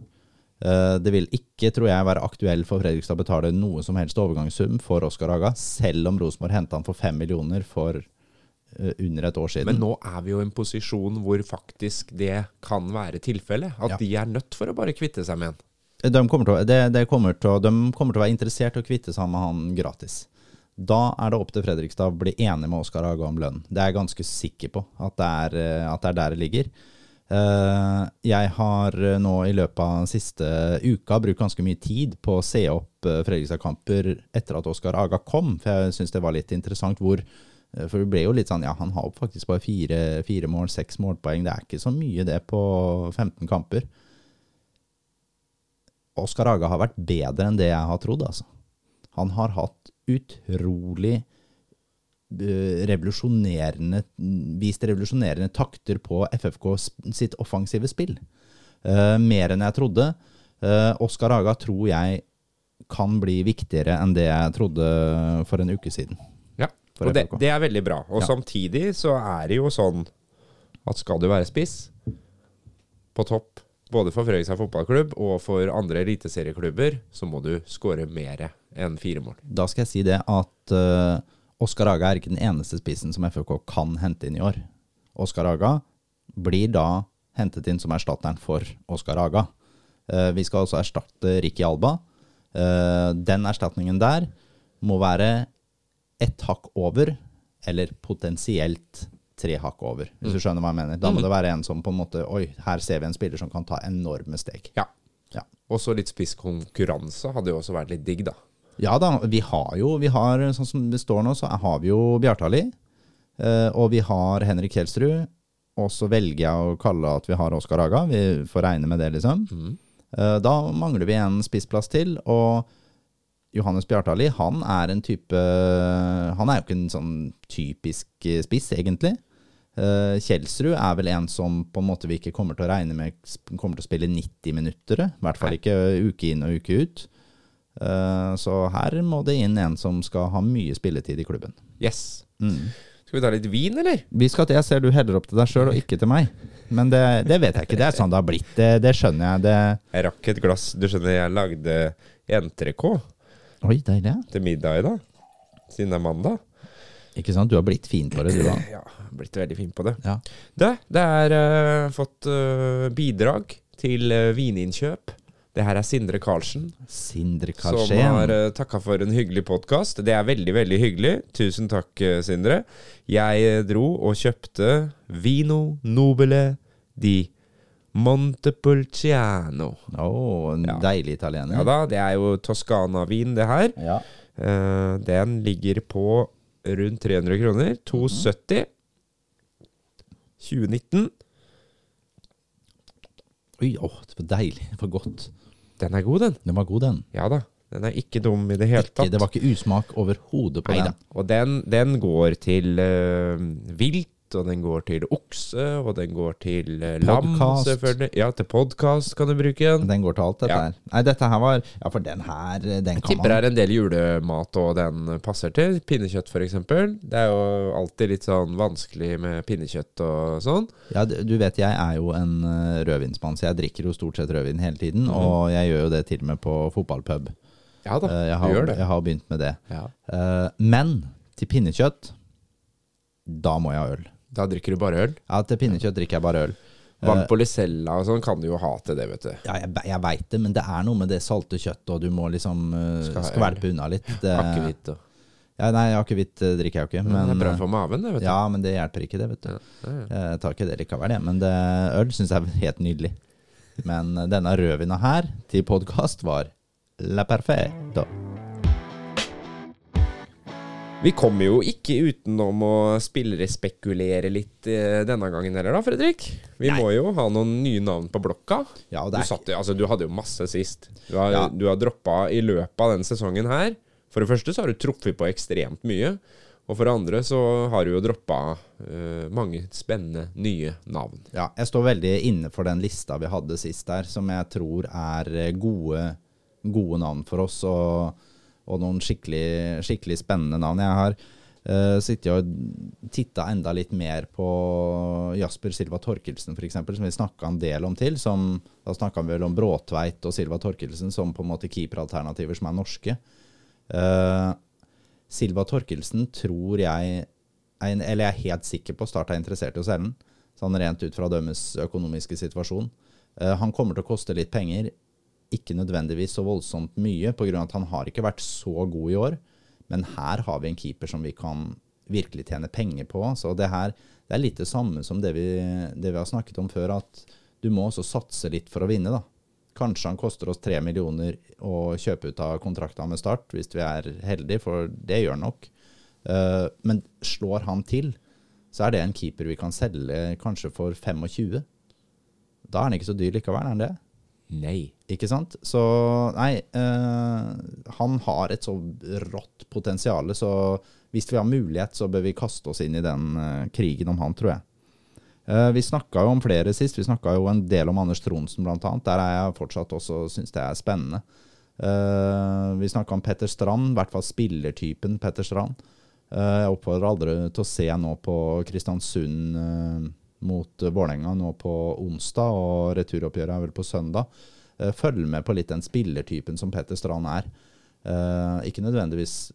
Eh, det vil ikke, tror jeg, være aktuelt for Fredrikstad å betale noe som helst overgangssum for Oskar Haga, selv om Rosenborg henta han for fem millioner for eh, under et år siden. Men nå er vi jo i en posisjon hvor faktisk det kan være tilfellet. At Ja. de er nødt for å bare kvitte seg med en. De kommer, til, å- de, de kommer til, å- de kommer til å være interessert i å kvitte seg med han gratis. Da er det opp til Fredrikstad å bli enig med Oskar Haga om lønn. Det er jeg ganske sikker på, at det er, eh, at det er der det ligger. Eh, Jeg har eh, nå i løpet av den siste uka brukt ganske mye tid på å se opp Fredrikstad-kamper etter at Oskar Aga kom, for jeg syns det var litt interessant hvor For det ble jo litt sånn, ja, han har opp faktisk bare fire, fire mål, seks målpoeng. Det er ikke så mye det på 15 kamper. Oskar Aga har vært bedre enn det jeg har trodd, altså. Han har hatt utrolig eh, revolusjonerende Vist revolusjonerende takter på FFK sitt offensive spill. Uh, mer enn jeg trodde. Uh, Oskar Haga tror jeg kan bli viktigere enn det jeg trodde for en uke siden. Ja, og det, det er veldig bra. Og Ja. samtidig så er det jo sånn at skal du være spiss på topp, både for Fredrikstad fotballklubb og for andre eliteserieklubber, så må du skåre mer enn fire mål. Da skal jeg si det at uh, Oskar Aga er ikke den eneste spissen som FFK kan hente inn i år. Oskar Aga blir da hentet inn som erstatteren for Oskar Aga. Uh, vi skal også erstatte Ricky Alba. Uh, den erstatningen der må være ett hakk over, eller potensielt tre hakk over, hvis du skjønner hva jeg mener. Da må det være en som på en måte Oi, her ser vi en spiller som kan ta enorme steg. Ja. Ja. Og så litt spisskonkurranse hadde jo også vært litt digg, da. Ja da, vi har jo, vi har, sånn som det står nå, så har vi jo Bjartali, eh, og vi har Henrik Kjelsrud, og så velger jeg å kalle at vi har Oskar Haga, vi får regne med det liksom. Mm. da mangler vi en spissplass til, og Johannes Bjartali, han er en type, han er jo ikke en sånn typisk eh, spiss egentlig. Eh, Kjelsrud er vel en som på en måte vi ikke kommer til å regne med kommer til å spille 90 minutter, i hvert fall ikke uke inn og uke ut. Eh, Så her må det inn en som skal ha mye spilletid i klubben. Yes. Mm. Skal vi ta litt vin, eller? Vi skal til, Jeg ser du heller opp til deg sjøl og ikke til meg. Men det, det vet jeg ikke. Det er sånn det har blitt. Det, det skjønner jeg. Det Jeg rakk et glass Du skjønner, jeg lagde entrecôte til middag i dag. Siden det er mandag. Ikke sant? Du har blitt fin på det, du da. Ja, blitt veldig fin på det. Ja. Det, det er uh, fått uh, bidrag til uh, vininnkjøp. Det her er Sindre Karlsen, Sindre som har Karlsen. uh, takka for en hyggelig podkast. Det er veldig, veldig hyggelig. Tusen takk, Sindre. Jeg dro og kjøpte Vino Nobile di Montepulciano. Å, en Ja. deilig italiener. Ja da, det er jo Toskana-vin, det her. Ja. Uh, den ligger på rundt 300 kroner. 270. 2019. Oi, åh, det var deilig. Det var godt. Den er god, den. Den var god, den. Ja da. Den er ikke dum i det hele tatt. det var ikke usmak overhodet på Neida. den. Og den, den går til uh, vilt, og den går til okse, og den går til eh, lam, Podcast. selvfølgelig. Ja, til podkast kan du bruke den. Den går til alt, dette Ja. her. Nei, dette her var Ja, for den her, den Jeg tipper det er en del julemat og den passer til. Pinnekjøtt f.eks. Det er jo alltid litt sånn vanskelig med pinnekjøtt og sånn. Ja, du vet jeg er jo en eh, rødvinsmann, så jeg drikker jo stort sett rødvin hele tiden. Og jeg gjør jo det til og med på fotballpub. Ja da, Eh, Jeg du har, gjør det. jeg har begynt med det. Ja. Eh, Men til pinnekjøtt, da må jeg ha øl. Da drikker du bare øl. Ja, til pinnekjøtt drikker jeg bare øl. Vann Eh, på Lisella og sånn kan du jo ha til det, vet du. Ja, jeg, jeg veit det, men det er noe med det salte kjøttet, og du må liksom uh, øl. skvelpe unna litt. Det, Akevitt og ja, nei, akevitt eh, drikker jeg jo ikke. Men det er bra eh, for maven, det, vet du. ja, men det hjelper ikke, det, vet du. Ja, ja. Jeg tar ikke det likevel, jeg. Men det, øl syns jeg er helt nydelig. Men eh, denne rødvina her til podkast var la perfecto. Vi kommer jo ikke utenom å spillerespekulere litt eh, denne gangen heller, da, Fredrik. Vi Nei. må jo ha noen nye navn på blokka. Ja, Du, det satt, altså, du hadde jo masse sist. Du har, Ja. du har droppa i løpet av denne sesongen her. For det første så har du truffet på ekstremt mye. Og for det andre så har du jo droppa uh, mange spennende nye navn. Ja, jeg står veldig inne for den lista vi hadde sist der, som jeg tror er eh, gode, gode navn for oss, og, og noen skikkelig, skikkelig spennende navn. Jeg har Uh, Sitter jeg og titta enda litt mer på Jasper Silva Torkelsen, f.eks., som vi snakka en del om til. Som, da snakka vi vel om Bråtveit og Silva Torkelsen som på en måte keeperalternativer som er norske. Uh, Silva Torkelsen tror jeg Eller jeg er helt sikker på Start er interessert i å selge den. Sånn rent ut fra dømmes økonomiske situasjon. Uh, han kommer til å koste litt penger. Ikke nødvendigvis så voldsomt mye, pga. at han har ikke vært så god i år. Men her har vi en keeper som vi kan virkelig tjene penger på. Så det her det er litt det samme som det vi, det vi har snakket om før, at du må også satse litt for å vinne, da. Kanskje han koster oss tre millioner å kjøpe ut av kontrakta med Start, hvis vi er heldige, for det gjør han nok. Uh, men slår han til, så er det en keeper vi kan selge kanskje for 25. Da er han ikke så dyr likevel, er han det? Nei. Ikke sant? Så nei, eh, han har et så rått potensial, så hvis vi har mulighet, så bør vi kaste oss inn i den eh, krigen om han, tror jeg. Eh, vi snakka jo om flere sist. Vi snakka jo en del om Anders Tronsen, blant annet. Der er jeg fortsatt også syns det er spennende. Eh, vi snakka om Petter Strand, i hvert fall spillertypen Petter Strand. Eh, jeg oppfordrer aldri til å se nå på Kristiansund eh, mot Vålerenga nå på onsdag, og returoppgjøret er vel på søndag. Uh, følg med på litt den spillertypen som Petter Strand er. Uh, ikke nødvendigvis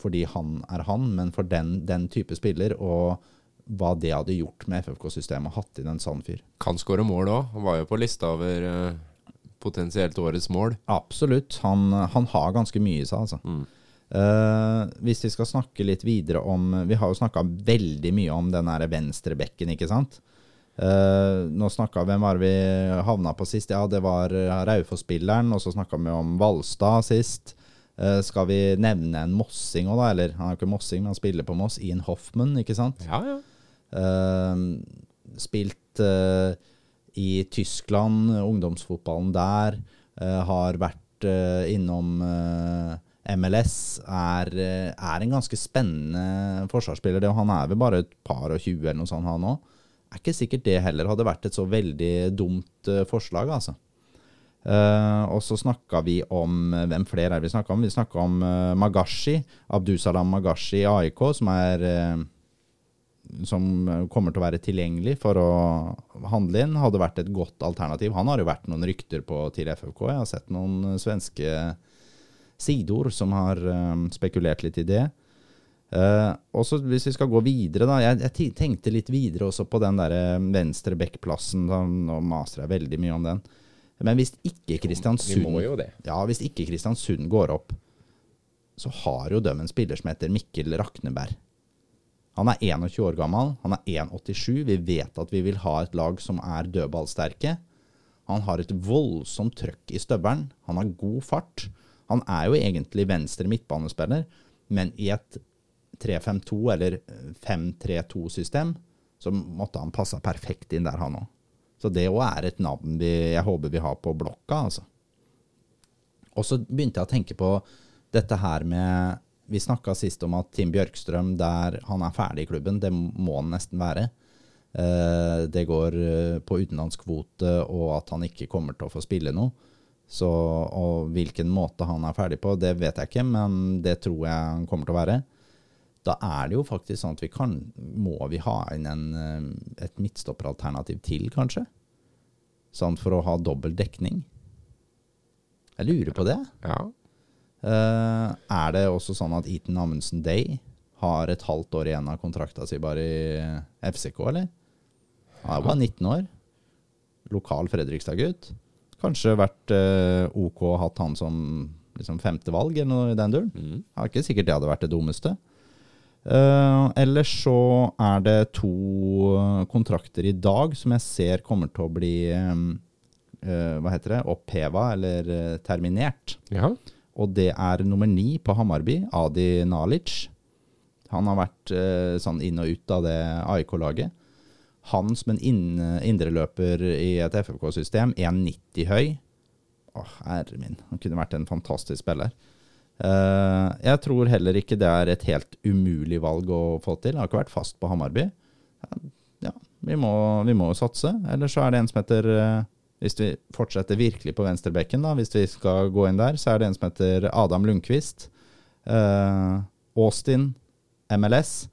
fordi han er han, men for den, den type spiller, og hva det hadde gjort med FFK-systemet hatt inn en sånn fyr. Kan skåre mål òg. Han var jo på lista over uh, potensielt årets mål. Absolutt. Han, han har ganske mye i seg, altså. Mm. Uh, hvis vi skal snakke litt videre om Vi har jo snakka veldig mye om den venstrebekken, ikke sant? Uh, nå snakka Hvem var det vi havna på sist? Ja, det var Raufoss-spilleren. Og så snakka vi om Valstad sist. Uh, skal vi nevne en mossing òg, da? Eller han er jo ikke mossing, men han spiller på Moss. Ian Hoffman, ikke sant? Ja, ja. spilt i Tyskland, ungdomsfotballen der. har vært innom MLS er, eh, er, en ganske spennende forsvarsspiller. Han er vel bare et par og tjue eller noe sånt, han òg. Er ikke sikkert det heller hadde vært et så veldig dumt uh, forslag, altså. Uh, og så snakka vi om Hvem flere er vi snakka om? Vi snakka om uh, Magashi. Abdusalam Magashi i AIK, som er som kommer til å være tilgjengelig for å handle inn, hadde vært et godt alternativ. Han har jo vært noen rykter på til FFK. Jeg har sett noen svenske sidoer som har spekulert litt i det. Uh, også Hvis vi skal gå videre, da. Jeg, jeg tenkte litt videre også på den der um, venstre backplassen. Nå maser jeg veldig mye om den. Men hvis ikke Kristiansund Ja, hvis ikke Kristiansund går opp, så har jo de en spiller som heter Mikkel Rakneberg. Han er 21 år gammel, han er 1,87. Vi vet at vi vil ha et lag som er dødballsterke. Han har et voldsomt trøkk i støvelen. Han har god fart. Han er jo egentlig venstre midtbanespiller, men i et 3-5-2 eller 5-3-2-system så måtte han passe perfekt inn der, han òg. Så det òg er et navn vi, jeg håper vi har på blokka, altså. Og så begynte jeg å tenke på dette her med Vi snakka sist om at Tim Bjørkstrøm, der han er ferdig i klubben, det må han nesten være. Eh, det går eh, på utenlandskvote, og at han ikke kommer til å få spille noe. Så, og hvilken måte han er ferdig på, det vet jeg ikke, men det tror jeg han kommer til å være. Da er det jo faktisk sånn at vi kan Må vi ha inn en, eh, et midtstopperalternativ til, kanskje? Sånn for å ha dobbel dekning? Jeg lurer på det. Ja. Uh, er det også sånn at Eaton Amundsen Day har et halvt år igjen av kontrakta si bare i FCK, eller? Han er bare 19 år. Lokal Fredrikstad-gutt. Kanskje vært uh, OK hatt han som liksom, femte valg eller noe i den duren. Mm. Er ikke sikkert det hadde vært det dummeste. Uh, ellers så er det to eh, kontrakter i dag som jeg ser kommer til å bli um, uh, hva heter det, oppheva eller uh, terminert. Ja. Og det er nummer ni på Hamarby, Adi Nalic. Han har vært sånn inn og ut av det AIK-laget. Han som en indreløper i et FFK-system, 1,90 høy. Å, herre min. Han kunne vært en fantastisk spiller. Uh, jeg tror heller ikke det er et helt umulig valg å få til. Jeg har ikke vært fast på Hamarby. Ja, vi må, må satse. Eller så er det en som heter uh, Hvis vi fortsetter virkelig på venstrebekken, da, hvis vi skal gå inn der, så er det en som heter Adam Lundqvist. Uh, Austin MLS.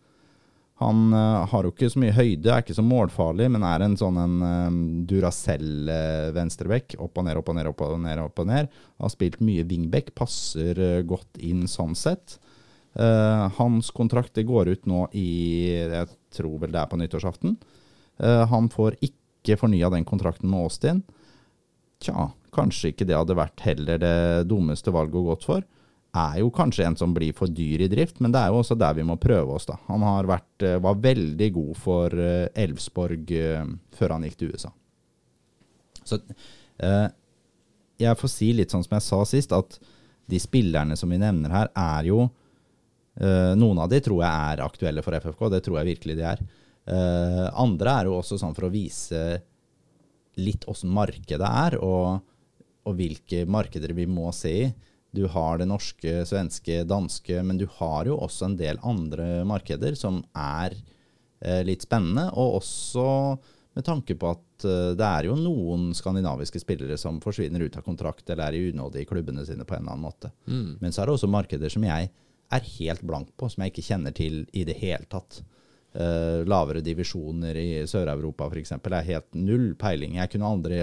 Han eh, har jo ikke så mye høyde, er ikke så målfarlig, men er en sånn en um, Duracell-venstrebekk. Opp og ned, opp og ned, opp og ned. opp og ned. Har spilt mye wingback, passer godt inn sånn sett. Uh, hans kontrakt går ut nå i Jeg tror vel det er på nyttårsaften. Uh, han får ikke fornya den kontrakten med Austin. Tja, kanskje ikke det hadde vært heller det dummeste valget å gått for er jo kanskje en som blir for dyr i drift, men det er jo også der vi må prøve oss, da. Han vært, eh, var veldig god for Elvsborg Elfsborg eh, før han gikk til USA. Så eh, jeg får si litt sånn som jeg sa sist, at de spillerne som vi nevner her, er jo eh, Noen av de tror jeg er aktuelle for FFK, det tror jeg virkelig de er. Eh, andre er jo også sånn for å vise litt åssen markedet er, og, og hvilke markeder vi må se i. Du har det norske, svenske, danske, men du har jo også en del andre markeder som er eh, litt spennende. Og også med tanke på at eh, det er jo noen skandinaviske spillere som forsvinner ut av kontrakt eller er i unåde i klubbene sine på en eller annen måte. Mm. Men så er det også markeder som jeg er helt blank på, som jeg ikke kjenner til i det hele tatt. Eh, lavere divisjoner i Sør-Europa f.eks. er helt null peiling. Jeg kunne aldri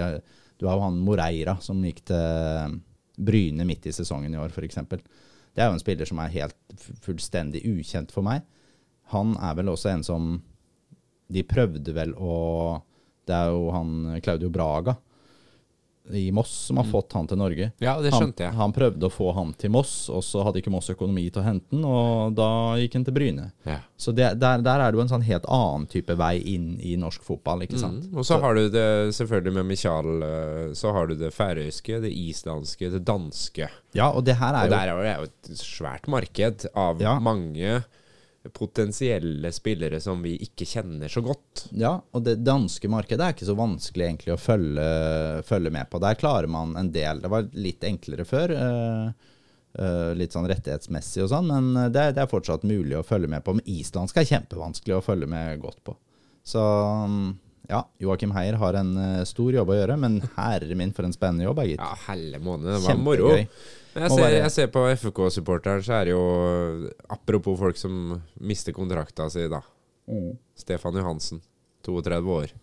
Du har jo han Moreira som gikk til Bryne midt i sesongen i år, f.eks. Det er jo en spiller som er helt fullstendig ukjent for meg. Han er vel også en som De prøvde vel å Det er jo han Claudio Braga i Moss som har mm. fått han til Norge. Ja, det skjønte jeg. Han, han, prøvde å få han til Moss, og så hadde ikke Moss økonomi til å hente han, og da gikk han til Bryne. Ja. Så det, der, der, er det jo en sånn helt annen type vei inn i norsk fotball, ikke sant. Mm. Og så, har du det selvfølgelig med Michael, eh, så har du det færøyske, det islandske, det danske. Ja, og det her er og jo Og der er jo et svært marked av ja. mange potensielle spillere som vi ikke kjenner så godt. Ja, og det danske markedet er ikke så vanskelig egentlig å følge, følge med på. Der klarer man en del. Det var litt enklere før. Uh, litt sånn rettighetsmessig og sånn, men det, det, er fortsatt mulig å følge med på. Men islandsk er kjempevanskelig å følge med godt på. Så um, ja, Joakim Heier har en uh, stor jobb å gjøre, men herre min, for en spennende jobb, gitt. Ja, helle måned. Det var moro. Jeg ser, jeg ser, på FK-supporteren, så er det jo Apropos folk som mister kontrakta si, da. Mm. Stefan Johansen, 32 år.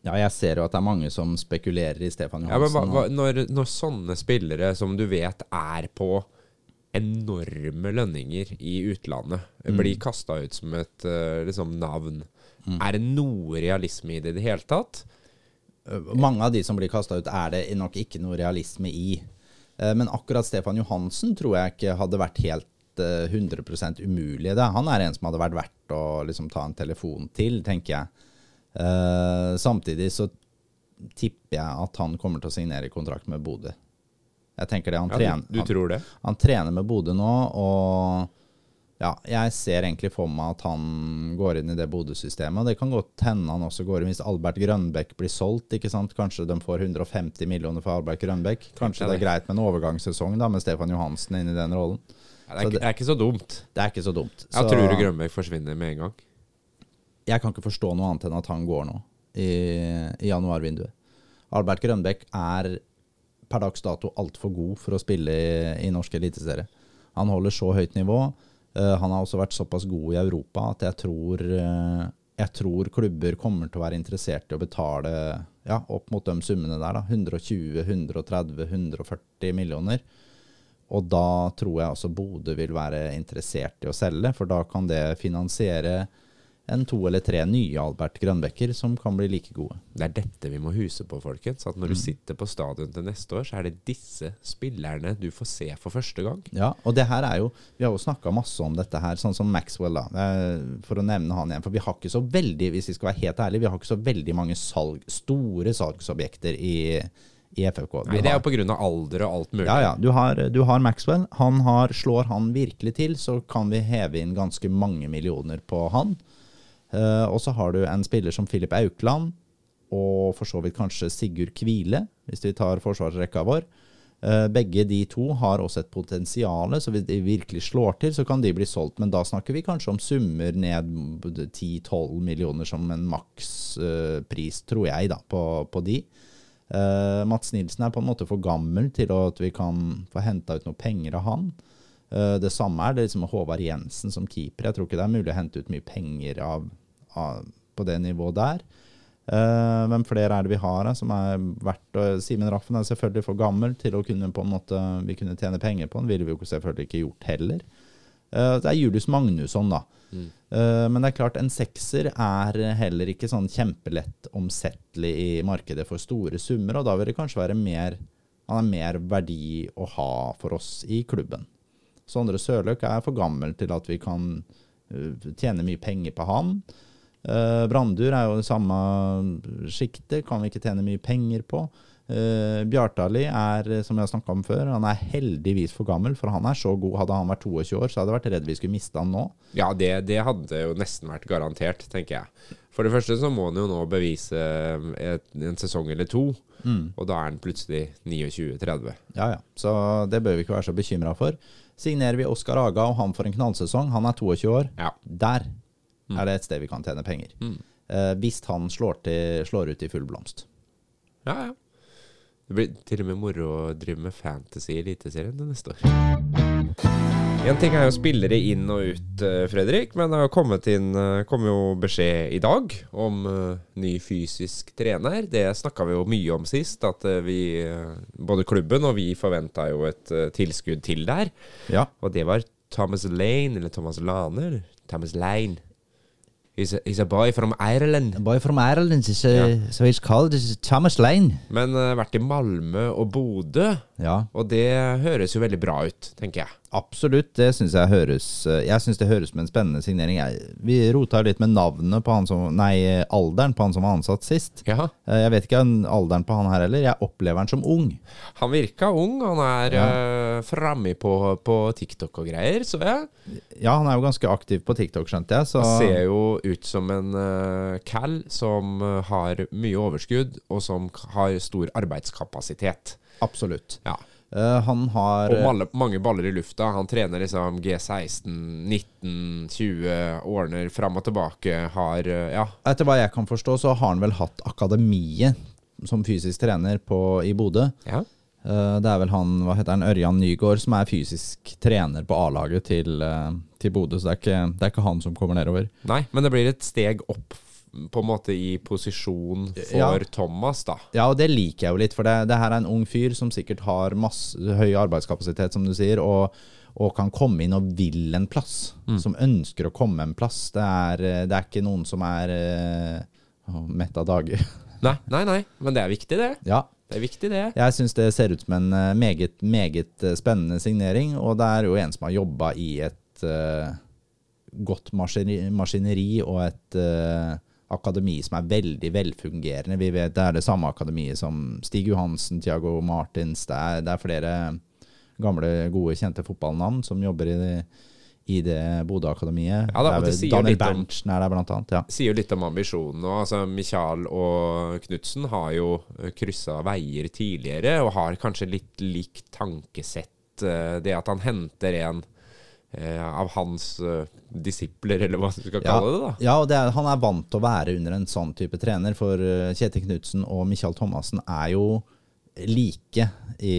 Ja, jeg ser jo at det er mange som spekulerer i Stefan Johansen. Ja, men hva, hva, når, når, sånne spillere som du vet er på enorme lønninger i utlandet, mm. blir kasta ut som et uh, liksom navn, mm. er det noe realisme i det i det hele tatt? Mange av de som blir kasta ut, er det nok ikke noe realisme i. Eh, men akkurat Stefan Johansen tror jeg ikke hadde vært helt 100 eh, umulig. Det. Han er en som hadde vært verdt å liksom ta en telefon til, tenker jeg. Uh, samtidig så tipper jeg at han kommer til å signere kontrakt med Bodø. Jeg tenker det. Han, ja, trener, du, du tror det? Han, han trener med Bodø nå, og ja, jeg ser egentlig for meg at han går inn i det Bodø-systemet. Det kan godt hende han også går inn hvis Albert Grønbekk blir solgt. ikke sant? Kanskje de får 150 millioner for Albert Grønbekk. Kanskje det er greit med en overgangssesong da, med Stefan Johansen inn i den rollen. Ja, det, er, det, er, ikke så dumt. Det er ikke så dumt. Ja, tror du Grønbekk forsvinner med en gang? Jeg kan ikke forstå noe annet enn at han går nå, i, i januarvinduet. Albert Grønbekk er per dags dato altfor god for å spille i, i norsk eliteserie. Han holder så høyt nivå. Eh, han har også vært såpass god i Europa at jeg tror, uh, jeg tror klubber kommer til å være interessert i å betale ja, opp mot de summene der. Da. 120, 130, 140 millioner. Og da tror jeg også Bodø vil være interessert i å selge, for da kan det finansiere enn to eller tre nye Albert Grønbekker som kan bli like gode. Det er dette vi må huse på, folkens. At når mm. du sitter på stadion til neste år, så er det disse spillerne du får se for første gang. Ja, og det her er jo Vi har jo snakka masse om dette her, sånn som Maxwell, da. For å nevne han igjen. For vi har ikke så veldig, hvis vi skal være helt ærlige, vi har ikke så veldig mange salg, store salgsobjekter i i FFK. Du Nei, Det er jo pga. alder og alt mulig. Ja, ja. Du har, du har Maxwell. Han har, slår han virkelig til, så kan vi heve inn ganske mange millioner på han. Uh, og så har du en spiller som Filip Aukland, og for så vidt kanskje Sigurd Kvile, hvis vi tar forsvarsrekka vår. Uh, begge de to har også et potensial, så hvis de virkelig slår til, så kan de bli solgt. Men da snakker vi kanskje om summer ned 10-12 millioner som en makspris, uh, tror jeg, da, på, på de. Mats Nilsen er på en måte for gammel til at vi kan få henta ut noe penger av han. Uh, det samme er det liksom Håvard Jensen som keeper. Jeg tror ikke det er mulig å hente ut mye penger av, på det nivået der. Uh, hvem flere er det vi har her som er verdt å Simen Raffen er selvfølgelig for gammel til å kunne på en måte vi kunne tjene penger på den. Ville vi jo selvfølgelig ikke gjort heller. Uh, det er Julius Magnusson, da. Mm. Uh, men det er klart, en sekser er heller ikke sånn kjempelett omsettelig i markedet for store summer, og da vil det kanskje være mer han er mer verdi å ha for oss i klubben. Sondre Sørløk er for gammel til at vi kan tjene mye penger på han. Uh, Brandur er jo det samme sjiktet, kan vi ikke tjene mye penger på. Uh, Bjartali er, som jeg har snakka om før, han er heldigvis for gammel, for han er så god. Hadde han vært 22 år, så hadde jeg vært redd vi skulle miste han nå. Ja, det, det hadde jo nesten vært garantert, tenker jeg. For det første så må han jo nå bevise et, en sesong eller to, mm. og da er han plutselig 29-30. Ja, ja. Så det bør vi ikke være så bekymra for. Signerer vi Oskar Aga og han får en knallsesong, han er 22 år, ja. der. Er det et sted vi kan tjene penger. Mm. Eh, hvis han slår, til, slår, ut i full blomst. Ja, ja. Det blir til og med moro å drive med fantasy i Eliteserien neste år. En ting er jo spillere inn og ut, eh, Fredrik, men det har kommet inn eh, kom jo beskjed i dag om uh, ny fysisk trener. Det snakka vi jo mye om sist, at vi, både klubben og vi forventa jo et tilskudd til der. Ja. Og det var Thomas Lane, eller Thomas Lane, Thomas Lane. He's a, he's a boy from Ireland. A boy from Ireland, a, yeah. so he's called Thomas Lane. Men uh, vært i Malmö og Bodø, ja. og det høres jo veldig bra ut, tenker jeg. Absolutt, det syns jeg høres eh, Jeg synes det høres med en spennende signering. Jeg, vi rota litt med navnet på han som Nei, alderen på han som var ansatt sist. Ja. Eh, jeg vet ikke alderen på han her heller. Jeg opplever han som ung. Han virka ung. Han er ja. uh, framme på, på, TikTok og greier, så jeg. Ja, han er jo ganske aktiv på TikTok, skjønte jeg. Så. Han ser jo ut som en uh, cal som har mye overskudd, og som har stor arbeidskapasitet. Absolutt. Ja. Uh, han har Og mange, mange, baller i lufta. Han trener liksom G16, 19, 20, ordner fram og tilbake. Har uh, Ja. Etter hva jeg kan forstå, så har han vel hatt akademiet som fysisk trener på, i Bodø. Ja. Det er vel han, hva heter han, Ørjan Nygaard som er fysisk trener på A-laget til, til Bodø. Så det er, ikke, det er ikke han som kommer nedover. Nei, men det blir et steg opp på en måte i posisjon for ja. Thomas, da. Ja, og det liker jeg jo litt, for det, det, her er en ung fyr som sikkert har masse høy arbeidskapasitet, som du sier, og, og kan komme inn og vil en plass. Mm. Som ønsker å komme en plass. Det er, det er ikke noen som er uh, mett av dager. nei, nei, nei, men det er viktig, det. Ja. Det er viktig, det. Jeg syns det ser ut som en eh, meget, meget eh, spennende signering, og det er jo en som har jobba i et uh, godt maskineri, maskineri og et uh, akademi som er veldig velfungerende. Vi vet Det er det samme akademiet som Stig Johansen, Tiago Martins. Det er, det er flere gamle, gode, kjente fotballnavn som jobber i det, i det Bodø-akademiet. Ja, Daniel Berntsen er der, blant annet. Ja. Sier litt om ambisjonene. Altså, Michael og Knutsen har jo kryssa veier tidligere, og har kanskje litt likt tankesett. Eh, det at han henter en av hans uh, disipler, eller hva du skal kalle det. da. Ja, og det er, han er vant til å være under en sånn type trener, for uh, Kjetil Knutsen og Michael Thomassen er jo like i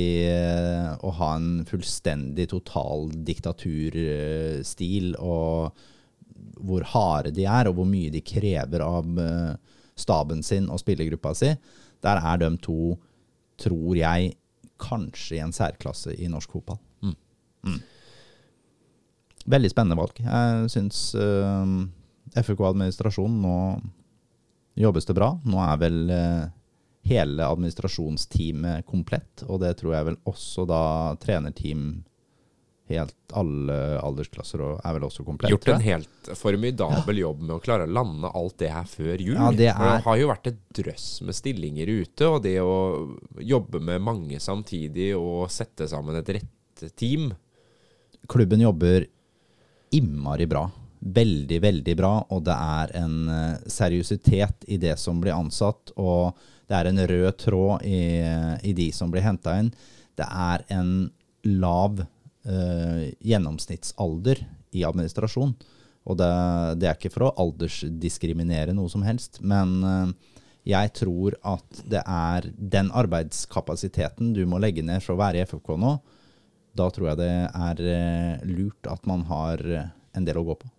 å ha en fullstendig total diktaturstil, og hvor harde de er, og hvor mye de krever av staben sin og spillergruppa si. Der er de to, tror jeg, kanskje i en særklasse i norsk fotball. Mm. Mm. Veldig spennende valg. Jeg syns uh, eh, FK administrasjon nå jobbes det bra. Nå er vel uh, hele administrasjonsteamet komplett, og det tror jeg vel også da trenerteam helt alle aldersklasser er vel også komplett. Gjort en helt formidabel ja. jobb med å klare å lande alt det her før jul. Ja, det, er... det har jo vært et drøss med stillinger ute, og det å jobbe med mange samtidig og sette sammen et rett team Klubben jobber innmari bra. Veldig, veldig bra, og det er en uh, seriøsitet i det som blir ansatt. Og det er en rød tråd i, i de som blir henta inn. Det er en lav uh, gjennomsnittsalder i administrasjon. Og det, det, er ikke for å aldersdiskriminere noe som helst, men jeg tror at det er den arbeidskapasiteten du må legge ned for å være i FFK nå, Da tror jeg det er eh, lurt at man har eh, en del å gå på.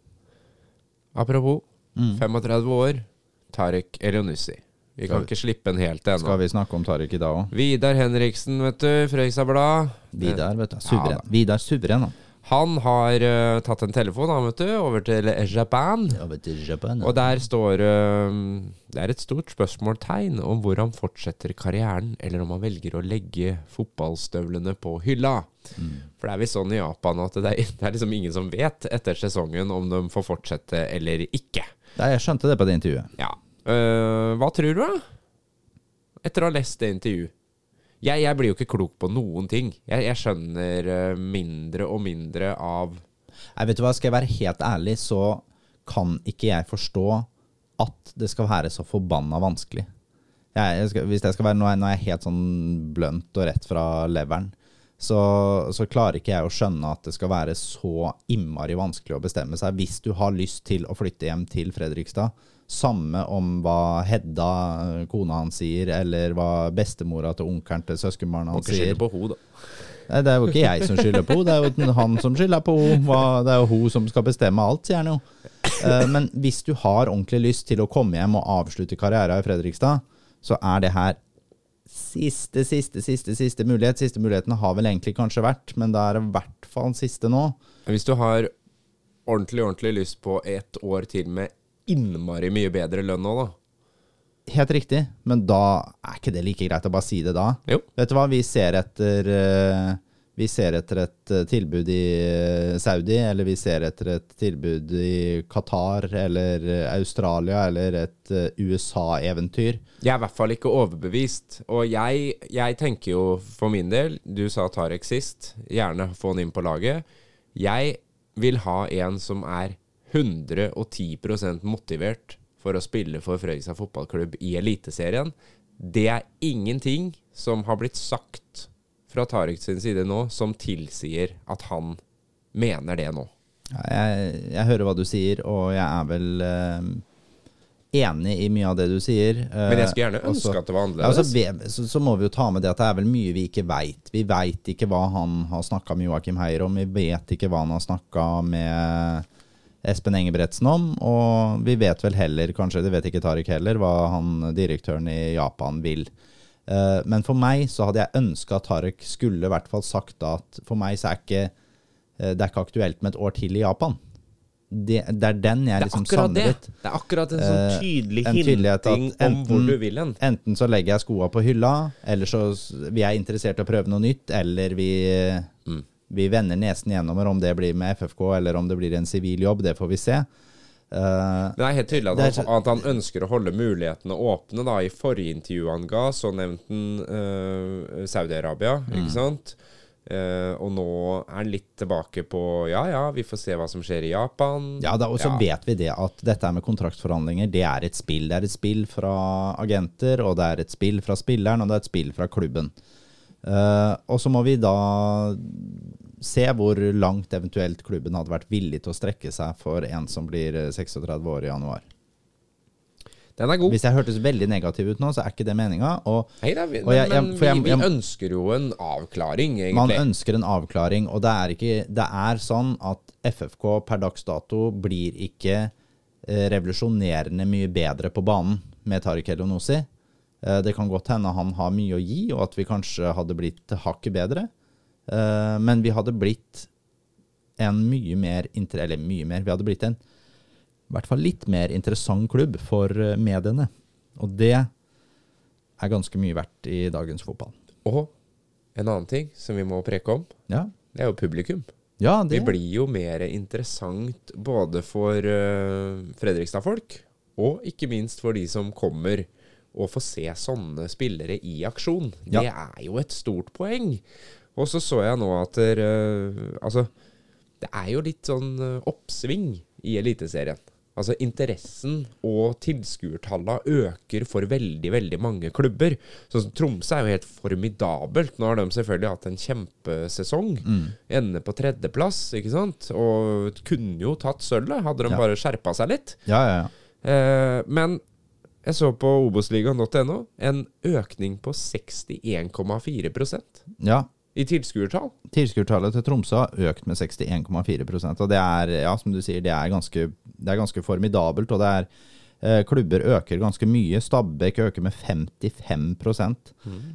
Apropos Mm. 35 år, Tarek Elionussi. Vi kan vi- ikke slippe den helt ennå. Skal vi snakke om Tariq i dag òg? Vidar Henriksen, vet du, Fredrikstad Blad. Vidar, vet du. Suveren. Ja, Vidar Suveren, da. Han har uh, tatt en telefon han, vet du, over til Japan. Over til Japan ja. Og der står uh, Det er et stort spørsmålstegn om hvor han fortsetter karrieren, eller om han velger å legge fotballstøvlene på hylla. For det er visst sånn i Japan at det er, det er liksom ingen som vet etter sesongen om de får fortsette eller ikke. Nei, jeg skjønte det på det intervjuet. Ja. Uh, hva tror du, da? Etter å ha lest det intervjuet. Jeg, jeg blir jo ikke klok på noen ting. Jeg, jeg skjønner eh, mindre og mindre av Nei, vet du hva, skal jeg være helt ærlig, så kan ikke jeg forstå at det skal være så forbanna vanskelig. Jeg, jeg skal, hvis jeg skal være, nå er, jeg helt sånn blønt og rett fra leveren, så, så klarer ikke jeg å skjønne at det skal være så innmari vanskelig å bestemme seg. Hvis du har lyst til å flytte hjem til Fredrikstad, samme om hva Hedda, kona hans, sier, eller hva bestemora til onkelen til søskenbarna hans sier. på hun da. Nei, det er jo ikke jeg som skylder på henne, det er jo han som skylder på henne. Det er jo hun som skal bestemme alt, sier han jo. Eh, Men hvis du har ordentlig lyst til å komme hjem og avslutte karrieren i Fredrikstad, så er det her siste, siste, siste siste mulighet. Siste muligheten har vel egentlig kanskje vært, men det er i hvert fall siste nå. Hvis du har ordentlig, ordentlig lyst på et år til med innmari mye bedre lønn nå, da. Helt riktig, men da er ikke det like greit å bare si det da. Jo. Vet du hva, vi ser etter eh, Vi ser etter et eh, tilbud i eh, Saudi, eller vi ser etter et tilbud i Qatar eller Australia, eller et USA-eventyr. Jeg er i hvert fall ikke overbevist. Og jeg, jeg tenker jo for min del Du sa Tarek sist. Gjerne få han inn på laget. Jeg vil ha en som er 110% motivert for å spille for Fredrikstad fotballklubb i Eliteserien. Det er ingenting som har blitt sagt fra Tarek sin side nå som tilsier at han mener det nå. Ja, Jeg, jeg hører hva du sier, og jeg er vel eh, enig i mye av det du sier. eh, Men jeg skulle gjerne også- ønske at det var Ja, annerledes. altså, så, så må vi jo ta med det at det er vel mye vi ikke veit. Vi veit ikke hva han har snakka med Joakim Heier om, vi vet ikke hva han har snakka med Espen Engebretsen om, og vi vet vel heller, kanskje det vet ikke Tariq heller, hva han direktøren i Japan vil. Eh, men for meg så hadde jeg ønska at Tariq skulle i hvert fall sagt at for meg så er ikke eh, det er ikke aktuelt med et år til i Japan. Det, det er den jeg er liksom savner det. Det er akkurat en sånn Eh, tydelig en hinting om hvor du vil hen. Enten så legger jeg skoa på hylla, eller så vi er interessert i å prøve noe nytt, eller vi. Vi vender nesen gjennom om det blir med FFK eller om det blir en sivil jobb. Det får vi se. Uh, det er helt tydelig at, han, er at han ønsker å holde mulighetene åpne. da I forrige intervju han ga, så nevnte han uh, Saudi-Arabia, Mm. ikke sant? Uh, og nå er han litt tilbake på ja ja, vi får se hva som skjer i Japan. ja, da, og så Ja. vet vi det at dette med kontraktsforhandlinger, det er et spill. Det er et spill fra agenter, og det er et spill fra spilleren, og det er et spill fra klubben. Uh, og så må vi da se hvor langt eventuelt klubben hadde vært villig til å strekke seg for en som blir eh, 36 år i januar. Den er god. Hvis jeg hørtes veldig negativ ut nå, så er ikke det meninga. Nei, da, vi, vi, ønsker jo en avklaring, egentlig. man ønsker en avklaring, og det er, ikke, det er sånn at FFK per dags dato blir ikke eh, revolusjonerende mye bedre på banen med Tariq Elionossi. Eh, det kan godt hende han har mye å gi, og at vi kanskje hadde blitt hakket bedre. Eh, men vi hadde blitt en mye mer Eller mye mer. Vi hadde blitt en i hvert fall litt mer interessant klubb for eh, mediene. Og det er ganske mye verdt i dagens fotball. Og en annen ting som vi må preke om, Ja, det er jo publikum. ja Vi blir jo mer interessant både for uh, Fredrikstad-folk, og ikke minst for de som kommer og får se sånne spillere i aksjon. Det er jo et stort poeng. Og så så jeg nå at der, uh, Altså, det er jo litt sånn eh, oppsving i Eliteserien. Altså Interessen og tilskuertallene øker for veldig veldig mange klubber. Sånn som Tromsø er jo helt formidabelt. Nå har de selvfølgelig hatt en kjempesesong. Ender på tredjeplass, ikke sant? Og kunne jo tatt sølvet, hadde de Ja. bare skjerpa seg litt. Ja, ja, ja. Eh, men jeg så på obosligaen.no en økning på 61,4% Ja, I tilskuertall? Tilskuertallet til Tromsø har økt med 61,4% og det er, ja, som du sier, det er ganske, det er ganske formidabelt. Og det er klubber øker ganske mye. Stabæk øker med 55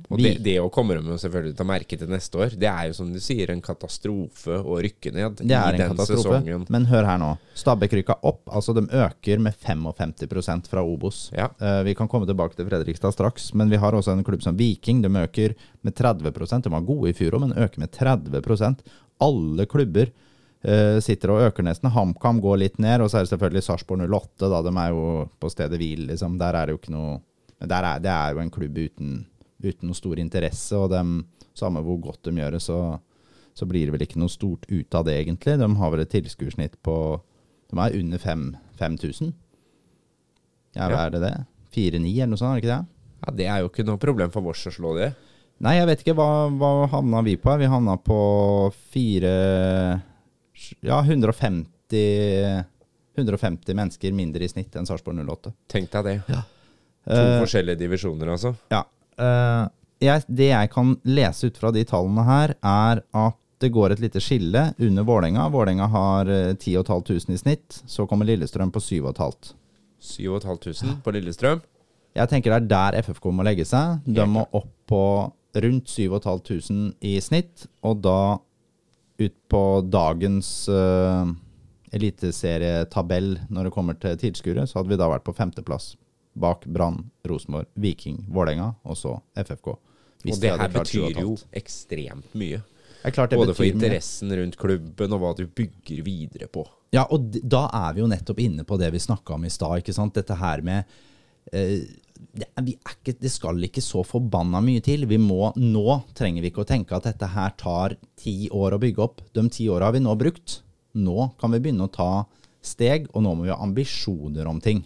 Og det, det å kommer de selvfølgelig til å merke til neste år. Det er jo som du sier en katastrofe å rykke ned Det er i en den katastrofe. sesongen. Men hør her nå. Stabæk rykka opp. Altså, de øker med 55% fra Obos. Ja. Eh, vi kan komme tilbake til Fredrikstad straks, men vi har også en klubb som Viking. De øker med 30% De var gode i fjor òg, men øker med 30% Alle klubber eh, sitter og øker nesten. HamKam går litt ned, og så er det selvfølgelig Sarpsborg 08. Da. De er jo på stedet hvil, liksom. Der er det jo ikke noe er, det er jo en klubb uten, uten noe stor interesse, og dem, samme hvor godt de gjør det, så, så blir det vel ikke noe stort ut av det, egentlig. De har vel et tilskuersnitt på De er under 5000. Ja, hva er det det? 4-9 eller noe sånt, er det ikke det? Ja, Det er jo ikke noe problem for oss å slå det. Nei, jeg vet ikke. Hva, hva havna vi på? Vi havna på fire Ja, 150 150 mennesker mindre i snitt enn Sarpsborg 08. Tenk deg det. To uh, forskjellige divisjoner, altså. Ja. Uh, jeg, det jeg kan lese ut fra de tallene her, er at det går et lite skille under Vålerenga. Vålerenga har eh, 10 500 i snitt. Så kommer Lillestrøm på 7500. 7500 på Lillestrøm. Jeg tenker det er der FFK må legge seg. De må opp på rundt 7500 i snitt, og da ut på dagens uh, eliteserietabell når det kommer til tilskuere, så hadde vi da vært på femteplass. Bak Brann, Rosenborg, Viking, Vålerenga og så FFK. Og de det her betyr jo ekstremt mye. Det klart det Både for interessen mye. rundt klubben og hva du bygger videre på. Ja, og da er vi jo nettopp inne på det vi snakka om i stad. ikke sant? Dette her med eh, det, ikke, det skal ikke så forbanna mye til. Vi må, Nå trenger vi ikke å tenke at dette her tar ti år å bygge opp. De ti åra har vi nå brukt. Nå kan vi begynne å ta steg, og nå må vi ha ambisjoner om ting.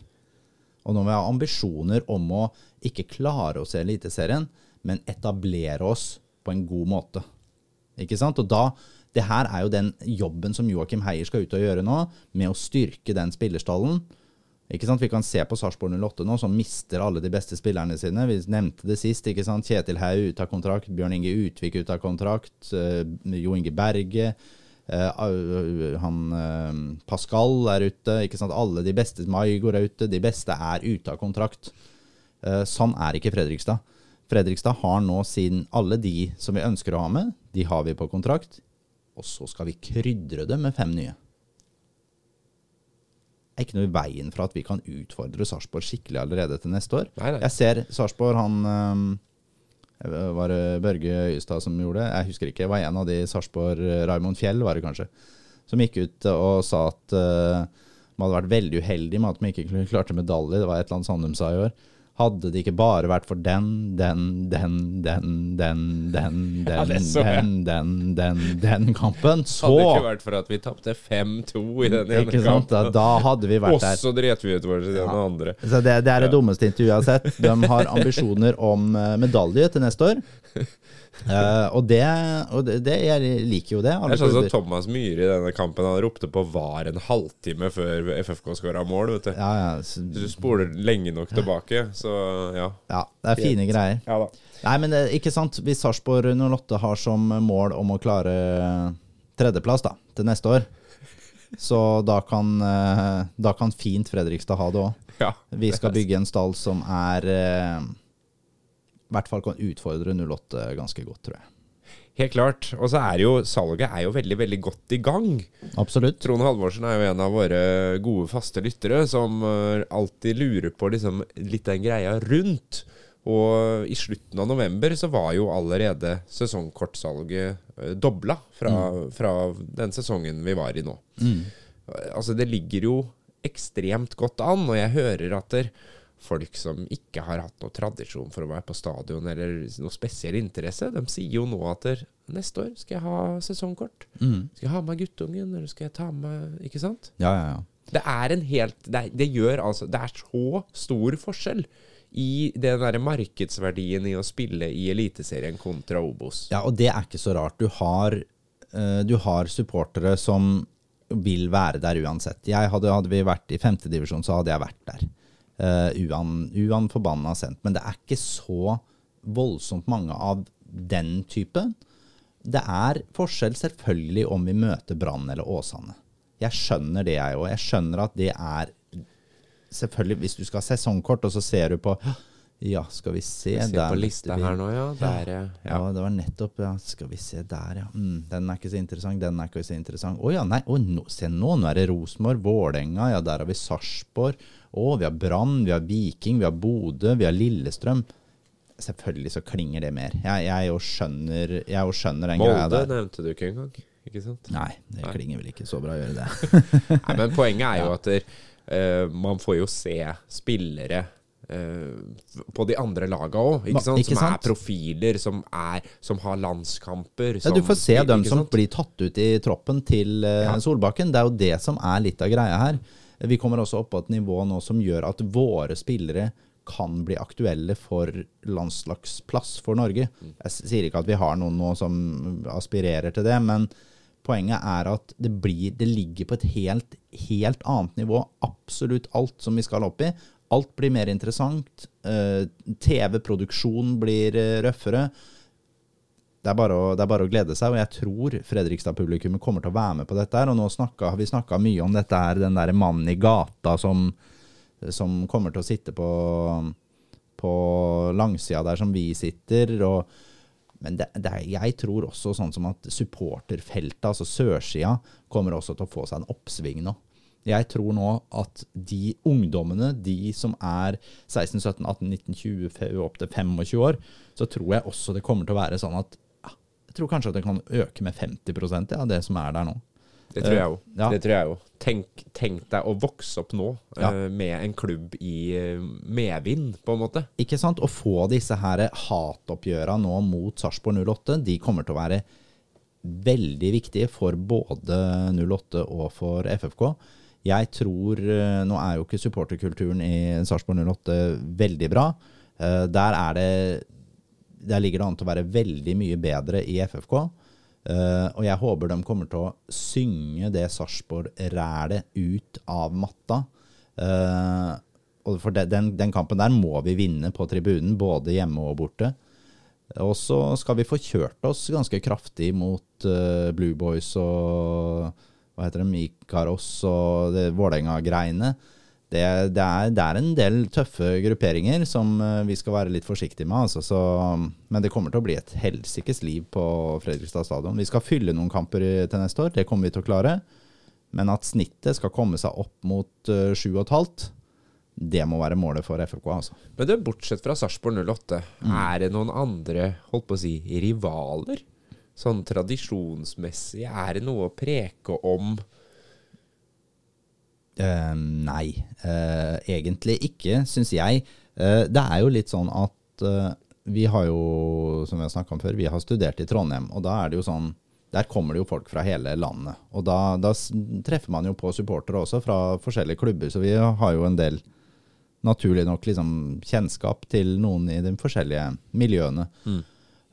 Og nå må vi ha ambisjoner om å ikke klare oss i Eliteserien, men etablere oss på en god måte. Ikke sant? Og da, det her er jo den jobben som Joakim Heier skal ut og gjøre nå, med å styrke den spillerstallen. Ikke sant? Vi kan se på Sarpsborg 08 nå, som mister alle de beste spillerne sine. Vi nevnte det sist. ikke sant? Kjetil Haug ut av kontrakt, Bjørn Inge Utvik ut av kontrakt, uh, Jo Inge Berge. Uh, han uh, Pascal er ute. ikke sant? Alle de beste. Maigor er ute. De beste er ute av kontrakt. Sånn er ikke Fredrikstad. Fredrikstad har nå sin Alle de som vi ønsker å ha med, de har vi på kontrakt. Og så skal vi krydre det med fem nye. Er ikke noe i veien for at vi kan utfordre Sarpsborg skikkelig allerede til neste år. Nei, nei. Jeg ser Sarpsborg, han øhm, Var det Børge Øyestad som gjorde det? Jeg husker ikke. Det var en av de Sarpsborg Raymond Fjell, var det kanskje. Som gikk ut og sa at uh, man hadde vært veldig uheldig med at man ikke klarte medalje. Det var et eller annet Sandum sa i år. Hadde det ikke bare vært for den, den, den, den, den, den, den, Ja, så den, den, den, den kampen, så Hadde det ikke vært for at vi tapte 5-2 i den ene Ikke sant? Kampen. da hadde vi vært der. Også dret vi ut vår til den andre. Så det, det er det dummeste intervjuet jeg har sett. De har ambisjoner om eh, medalje til neste år. Eh, og det, og det, det Jeg liker jo det. Det Alle er sånn som. Thomas Myhre i denne kampen Han ropte på VAR en halvtime før FFK skåra mål. vet du ja, ja, så, Hvis du spoler lenge nok tilbake, så ja. ja, det er fine greier. Ja da. Nei, men det, ikke sant. Hvis Sarpsborg 08 har som mål om å klare tredjeplass da, til neste år, så da kan, eh, da kan fint Fredrikstad ha det òg. Ja, Vi skal bygge en stall som er eh, I hvert fall kan utfordre 08 ganske godt, tror jeg. Helt klart. Og så er jo salget er jo veldig, veldig godt i gang. Absolutt. Trond Halvorsen er jo en av våre gode, faste lyttere som eh, alltid lurer på liksom litt den greia rundt. Og i slutten av november så var jo allerede sesongkortsalget uh, dobla fra, fra den sesongen vi var i nå. Altså, det ligger jo ekstremt godt an, og jeg hører at der, folk som ikke har hatt noe tradisjon for å være på stadion eller noe spesiell interesse, de sier jo nå at neste år skal jeg ha sesongkort. Skal jeg ha med guttungen, eller skal jeg ta med Ikke sant? Ja, ja, ja. Det er en helt Det, det gjør altså Det er så stor forskjell i den derre markedsverdien i å spille i Eliteserien kontra Obos. Ja, og det er ikke så rart. Du har, eh, du har supportere som vil være der uansett. Jeg hadde, hadde vi vært i femtedivisjon, så hadde jeg vært der. Uh, uan, sendt. Men det er ikke så voldsomt mange av den typen. det er forskjell selvfølgelig om vi møter Brann eller Åsane. Jeg skjønner det, jeg òg. Jeg skjønner at det er Selvfølgelig, hvis du skal ha sesongkort, og så ser du på Ja, skal vi se Jeg ser der på lista her nå, ja. Der, ja. ja, det var nettopp ja. Skal vi se der, ja. Mm, den er ikke så interessant, den er ikke så interessant. Å ja, nei, oh, no, se nå, nå er det Rosenborg, Vålerenga, ja, der har vi Sarpsborg. Å, vi har Brann, vi har Viking, vi har Bodø, vi har Lillestrøm. Selvfølgelig så klinger det mer. Jeg, jo skjønner, jeg jo skjønner den greia Molde der. nevnte du ikke engang. Ikke sant? Nei, det Nei. klinger vel ikke så bra å gjøre det. Nei, men poenget er jo at der, uh, man får jo se spillere på de andre laga òg, som sant? er profiler, som, er, som har landskamper. Ja, du får se dem som sant? blir tatt ut i troppen til eh, Ja. Solbakken. Det er jo det som er litt av greia her. Vi kommer også opp på et nivå nå som gjør at våre spillere kan bli aktuelle for landslagsplass for Norge. Jeg sier ikke at vi har noen nå som aspirerer til det, men poenget er at det, blir, det ligger på et helt, helt annet nivå. Absolutt alt som vi skal opp i. Alt blir mer interessant. Eh, TV-produksjon blir eh, røffere det er, å, det er bare å glede seg, og jeg tror Fredrikstad-publikummet kommer til å være med på dette. her, og Nå snakka, har vi snakka mye om dette her, den der mannen i gata som, som kommer til å sitte på, på langsida der som vi sitter. og men det, det er, jeg tror også sånn som at supporterfeltet, altså sørsida, kommer også til å få seg en oppsving nå. Jeg tror nå at de ungdommene, de som er 16, 17, 18, 19, 20, opp til 25 år, så tror jeg også det kommer til å være sånn at ja, Jeg tror kanskje at det kan øke med 50 ja, det som er der nå. Det tror jeg òg. Ja. Det tror jeg jo. Tenk, tenk deg å vokse opp nå Ja. uh, med en klubb i uh, medvind, på en måte. Ikke sant? Å få disse her hatoppgjøra nå mot Sarpsborg 08, de kommer til å være veldig viktige for både 08 og for FFK. Jeg tror eh, Nå er jo ikke supporterkulturen i Sarpsborg 08 veldig bra. Eh, Der er det Der ligger det an til å være veldig mye bedre i FFK. Eh, og jeg håper de kommer til å synge det Sarpsborg-rælet ut av matta. For den, den kampen der må vi vinne på tribunen, både hjemme og borte. Og så skal vi få kjørt oss ganske kraftig mot Blue Boys og hva heter det, Ikaros og Vålerenga-greiene. Det, det, det er en del tøffe grupperinger som eh, vi skal være litt forsiktige med. Altså, så, men det kommer til å bli et helsikes liv på Fredrikstad stadion. Vi skal fylle noen kamper til neste år, det kommer vi til å klare. Men at snittet skal komme seg opp mot uh, 7,5, det må være målet for FFK. Altså. Men det, bortsett fra Sarpsborg 08, Mm. er det noen andre holdt på å si, rivaler? Sånn tradisjonsmessig, er det noe å preke om? Uh, nei, uh, egentlig ikke, syns jeg. Uh, det er jo litt sånn at vi har jo, som vi har snakka om før, vi har studert i Trondheim. Og da er det jo sånn Der kommer det jo folk fra hele landet. Og da, da treffer man jo på supportere også fra forskjellige klubber, så vi har jo en del naturlig nok liksom kjennskap til noen i de forskjellige miljøene.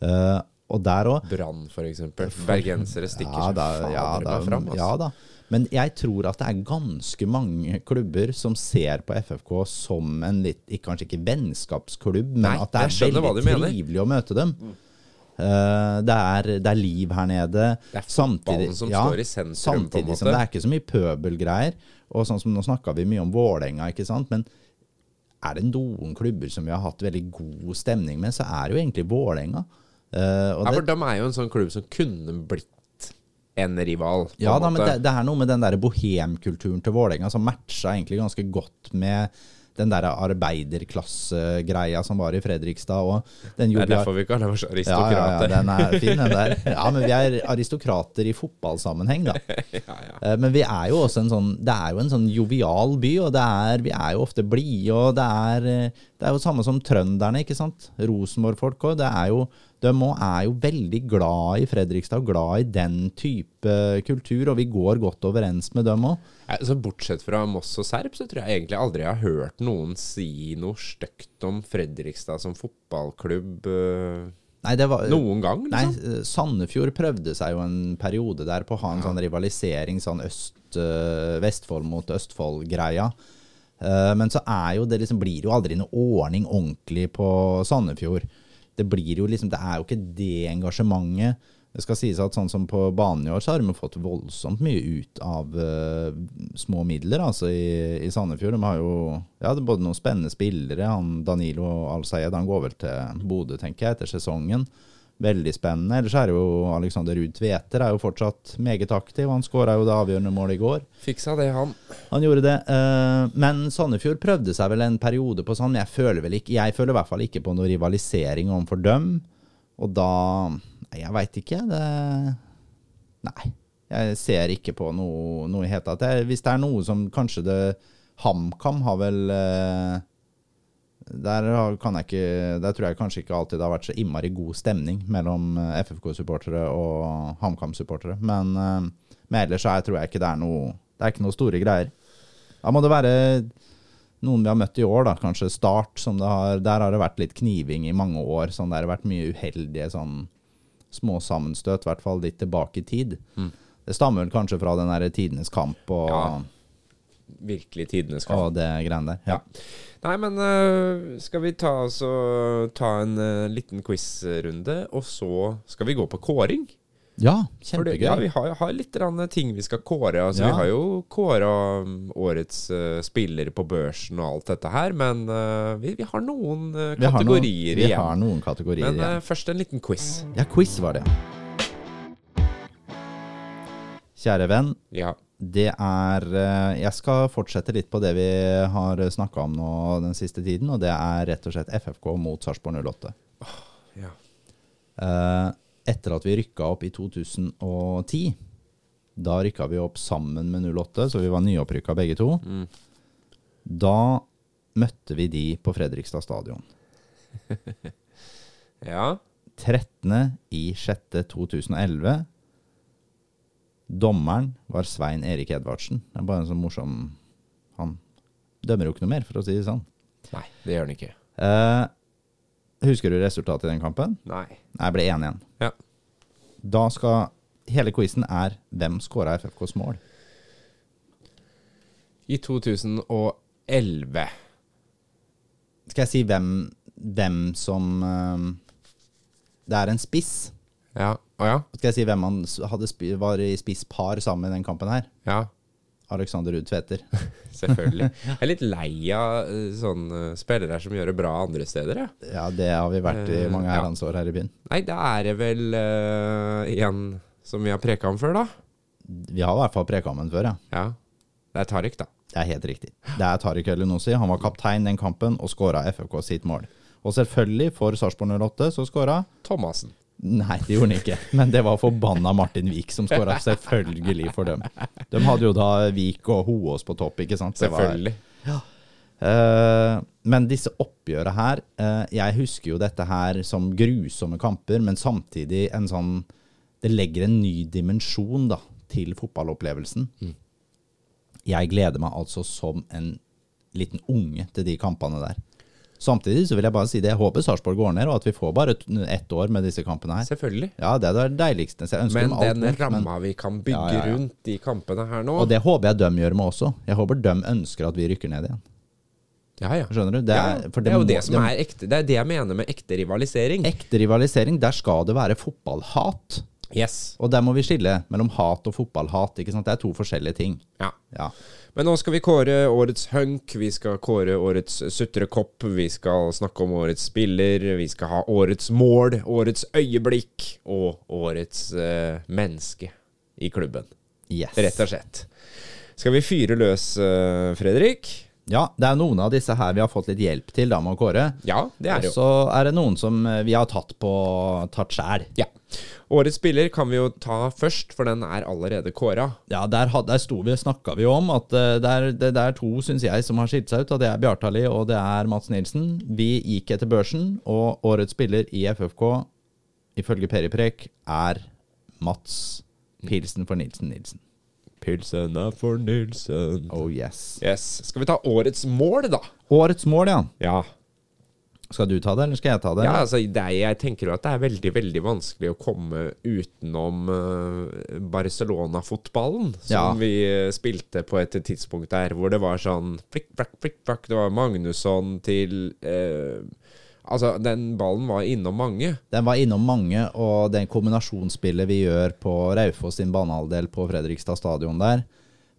Eh, og der òg Brann, f.eks. Bergensere stikker ja, seg da, fader ja, da, fram. Altså. ja da. Men jeg tror at det er ganske mange klubber som ser på FFK som en litt, kanskje ikke vennskapsklubb, men Nei, at det er veldig trivelig å møte dem. Uh, det, er, det er liv her nede. Det er samtidig, som står i sentrum, Samtidig som det er ikke så mye pøbelgreier. Og sånn som Nå snakka vi mye om Vålerenga, ikke sant. Men er det noen klubber som vi har hatt veldig god stemning med, så er det jo egentlig Vålerenga. Og Ja, det- for de er jo en sånn klubb som kunne blitt en rival. på Ja en da, men det, det er noe med den der bohemkulturen til Vålerenga som matcha egentlig ganske godt med den der arbeiderklassegreia som var i Fredrikstad. Og den Det er derfor vi kaller oss ja, ja, ja, den er fin, den der. Ja, men vi er aristokrater i fotballsammenheng, da. Ja, ja. Eh, Men vi er jo også en sånn Det er jo en sånn jovial by, og det er, vi er jo ofte blide, og det er eh, Det er jo samme som trønderne, ikke sant? Rosenborg-folk òg. Det er jo De òg er jo veldig glad i Fredrikstad, glad i den type kultur, og vi går godt overens med dem òg. Altså, bortsett fra Moss og Serp, så tror jeg egentlig aldri jeg har hørt noen si noe stygt om Fredrikstad som fotballklubb øh, Nei, det var noen gang. Liksom. Nei, Sandefjord prøvde seg jo en periode der på å ha en sånn rivalisering, sånn øst, eh, Vestfold mot Østfold-greia. Eh, men så er jo det liksom, blir jo aldri noe ordning ordentlig på Sandefjord. Det blir jo liksom, det er jo ikke det engasjementet. Det skal sies at sånn som på banen i år, så har de fått voldsomt mye ut av uh, små midler altså i, i Sandefjord. De har jo ja, både noen spennende spillere. Han Danilo Al-Sayed han går vel til Bodø, tenker jeg, etter sesongen. Veldig spennende. Ellers er jo Alexander Ruud Tveter er jo fortsatt meget aktiv. Han skåra jo det avgjørende målet i går. Fiksa det, han. Han gjorde det. eh, men Sandefjord prøvde seg vel en periode på sånn. Jeg føler vel ikke Jeg føler i hvert fall ikke på noe rivalisering overfor dem. Og da Nei, jeg veit ikke. Det Nei. Jeg ser ikke på noe, noe i hele tatt. Det Hvis det er noe som kanskje det HamKam har vel eh, der, kan jeg ikke, der tror jeg kanskje ikke alltid det har vært så innmari god stemning mellom eh, FFK-supportere og HamKam-supportere. Men, eh, men ellers så tror jeg ikke det er noe Det er ikke noe store greier. Da må det være noen vi har møtt i år, da. Kanskje Start. Som det har, der har det vært litt kniving i mange år. Sånn, der har det vært mye uheldige sånn små sammenstøt, i hvert fall litt tilbake i tid. Det stammer vel kanskje fra den derre tidenes kamp og, Ja. Virkelig tidenes kamp. og det greiene der. Ja. Nei, men uh, skal vi ta, oss ta en uh, liten quizrunde, og så skal vi gå på kåring? ja, kjempegøy. Fordi. Ja, vi har, har litt ting vi skal kåre. Altså, Ja. Vi har jo kåra um, årets uh, spiller på børsen og alt dette her, men vi, vi har noen Vi kategorier Vi igjen. har noen kategorier men igjen. øh, først en liten quiz. Ja, quiz var det. Kjære venn, Ja. Det er eh, Jeg skal fortsette litt på det vi har snakka om nå den siste tiden, og det er rett og slett FFK mot Sarpsborg 08. ja. Eh, etter at vi rykka opp i 2010, da rykka vi opp sammen med 08, så vi var nyopprykka begge to. Da møtte vi de på Fredrikstad stadion. ja. 13. i 6. 2011. Dommeren var Svein Erik Edvardsen. Det er bare en sånn morsom Han dømmer jo ikke noe mer, for å si det sånn. Nei, det gjør han ikke. Eh, husker du resultatet i den kampen? Nei. Jeg ble 1-1. Ja. Da skal Hele quizen er hvem skåra FFKs mål? I 2011 Skal jeg si hvem, hvem som eh, Det er en spiss. Ja. Å ja? Skal jeg si hvem han var i spisspar sammen i den kampen her? Ja. Alexander Ruud Tveter. Selvfølgelig. Jeg er litt lei av øh, sånne spillere som gjør det bra andre steder, jeg. Ja, det har vi vært i Eh, mange ja. herrens år her i byen. Nei, da er det vel uh, en som vi har preka om før, da. Vi har i hvert fall preka om en før, ja. Ja. Det er Tariq, da. Det er helt riktig. Det er Tariq Elinosi. Han var kaptein den kampen og skåra FFK sitt mål. Og selvfølgelig, for Sarpsborg 08, så skåra Thomassen. Nei, det gjorde han ikke. Men det var forbanna Martin Vik som skåra. Selvfølgelig for dem. De hadde jo da Vik og Hoås på topp, ikke sant? Det var- Selvfølgelig. Eh, men disse oppgjøra her eh, Jeg husker jo dette her som grusomme kamper, men samtidig en sånn Det legger en ny dimensjon da, til fotballopplevelsen. Jeg gleder meg altså som en liten unge til de kampene der. Samtidig så vil jeg bare si det. Jeg håper Sarpsborg går ned, og at vi får bare ett år med disse kampene her. Selvfølgelig. Ja, det er det deiligste. Men dem alt den men- ramma vi kan bygge Ja, ja, rundt de kampene her nå Og det håper jeg de gjør med også. Jeg håper de ønsker at vi rykker ned igjen. Ja, ja. Skjønner du? Det er, det er jo må- det som er ekte. Det er det jeg mener med ekte rivalisering. Ekte rivalisering, der skal det være fotballhat. Yes. Og der må vi skille mellom hat og fotballhat. ikke sant? Det er to forskjellige ting. Ja. Ja. Men nå skal vi kåre årets hunk, vi skal kåre årets sutrekopp, vi skal snakke om årets spiller, vi skal ha årets mål, årets øyeblikk og årets eh, menneske i klubben. Yes. Rett og slett. Skal vi fyre løs, eh, Fredrik? Ja, det er noen av disse her vi har fått litt hjelp til da med å kåre. Ja, det er Og det jo. så er det noen som eh, vi har tatt på tatt sjæl. Ja. Årets spiller kan vi jo ta først, for den er allerede kåra. Ja, der, der sto vi, snakka vi om at eh, det er, det, det er to, syns jeg, som har skilt seg ut. Og det er Bjartali og det er Mats Nilsen. Vi gikk etter børsen, og årets spiller i FFK, ifølge Peri Prek, er Mats Pilsen for Nilsen Nilsen. Pilsen er for Nilsen. Oh yes. Yes. Skal vi ta årets mål, da? Årets mål, ja. Ja. Skal du ta det, eller skal jeg ta det? Ja, altså, det jeg tenker jo at det er veldig veldig vanskelig å komme utenom eh, Barcelona-fotballen, som Ja. vi eh, spilte på et tidspunkt der hvor det var sånn flikk, flakk, flikk, flakk. Det var Magnusson til eh, Altså, den ballen var innom mange. Den var innom mange, og den kombinasjonsspillet vi gjør på Raufoss sin banehalvdel på Fredrikstad stadion der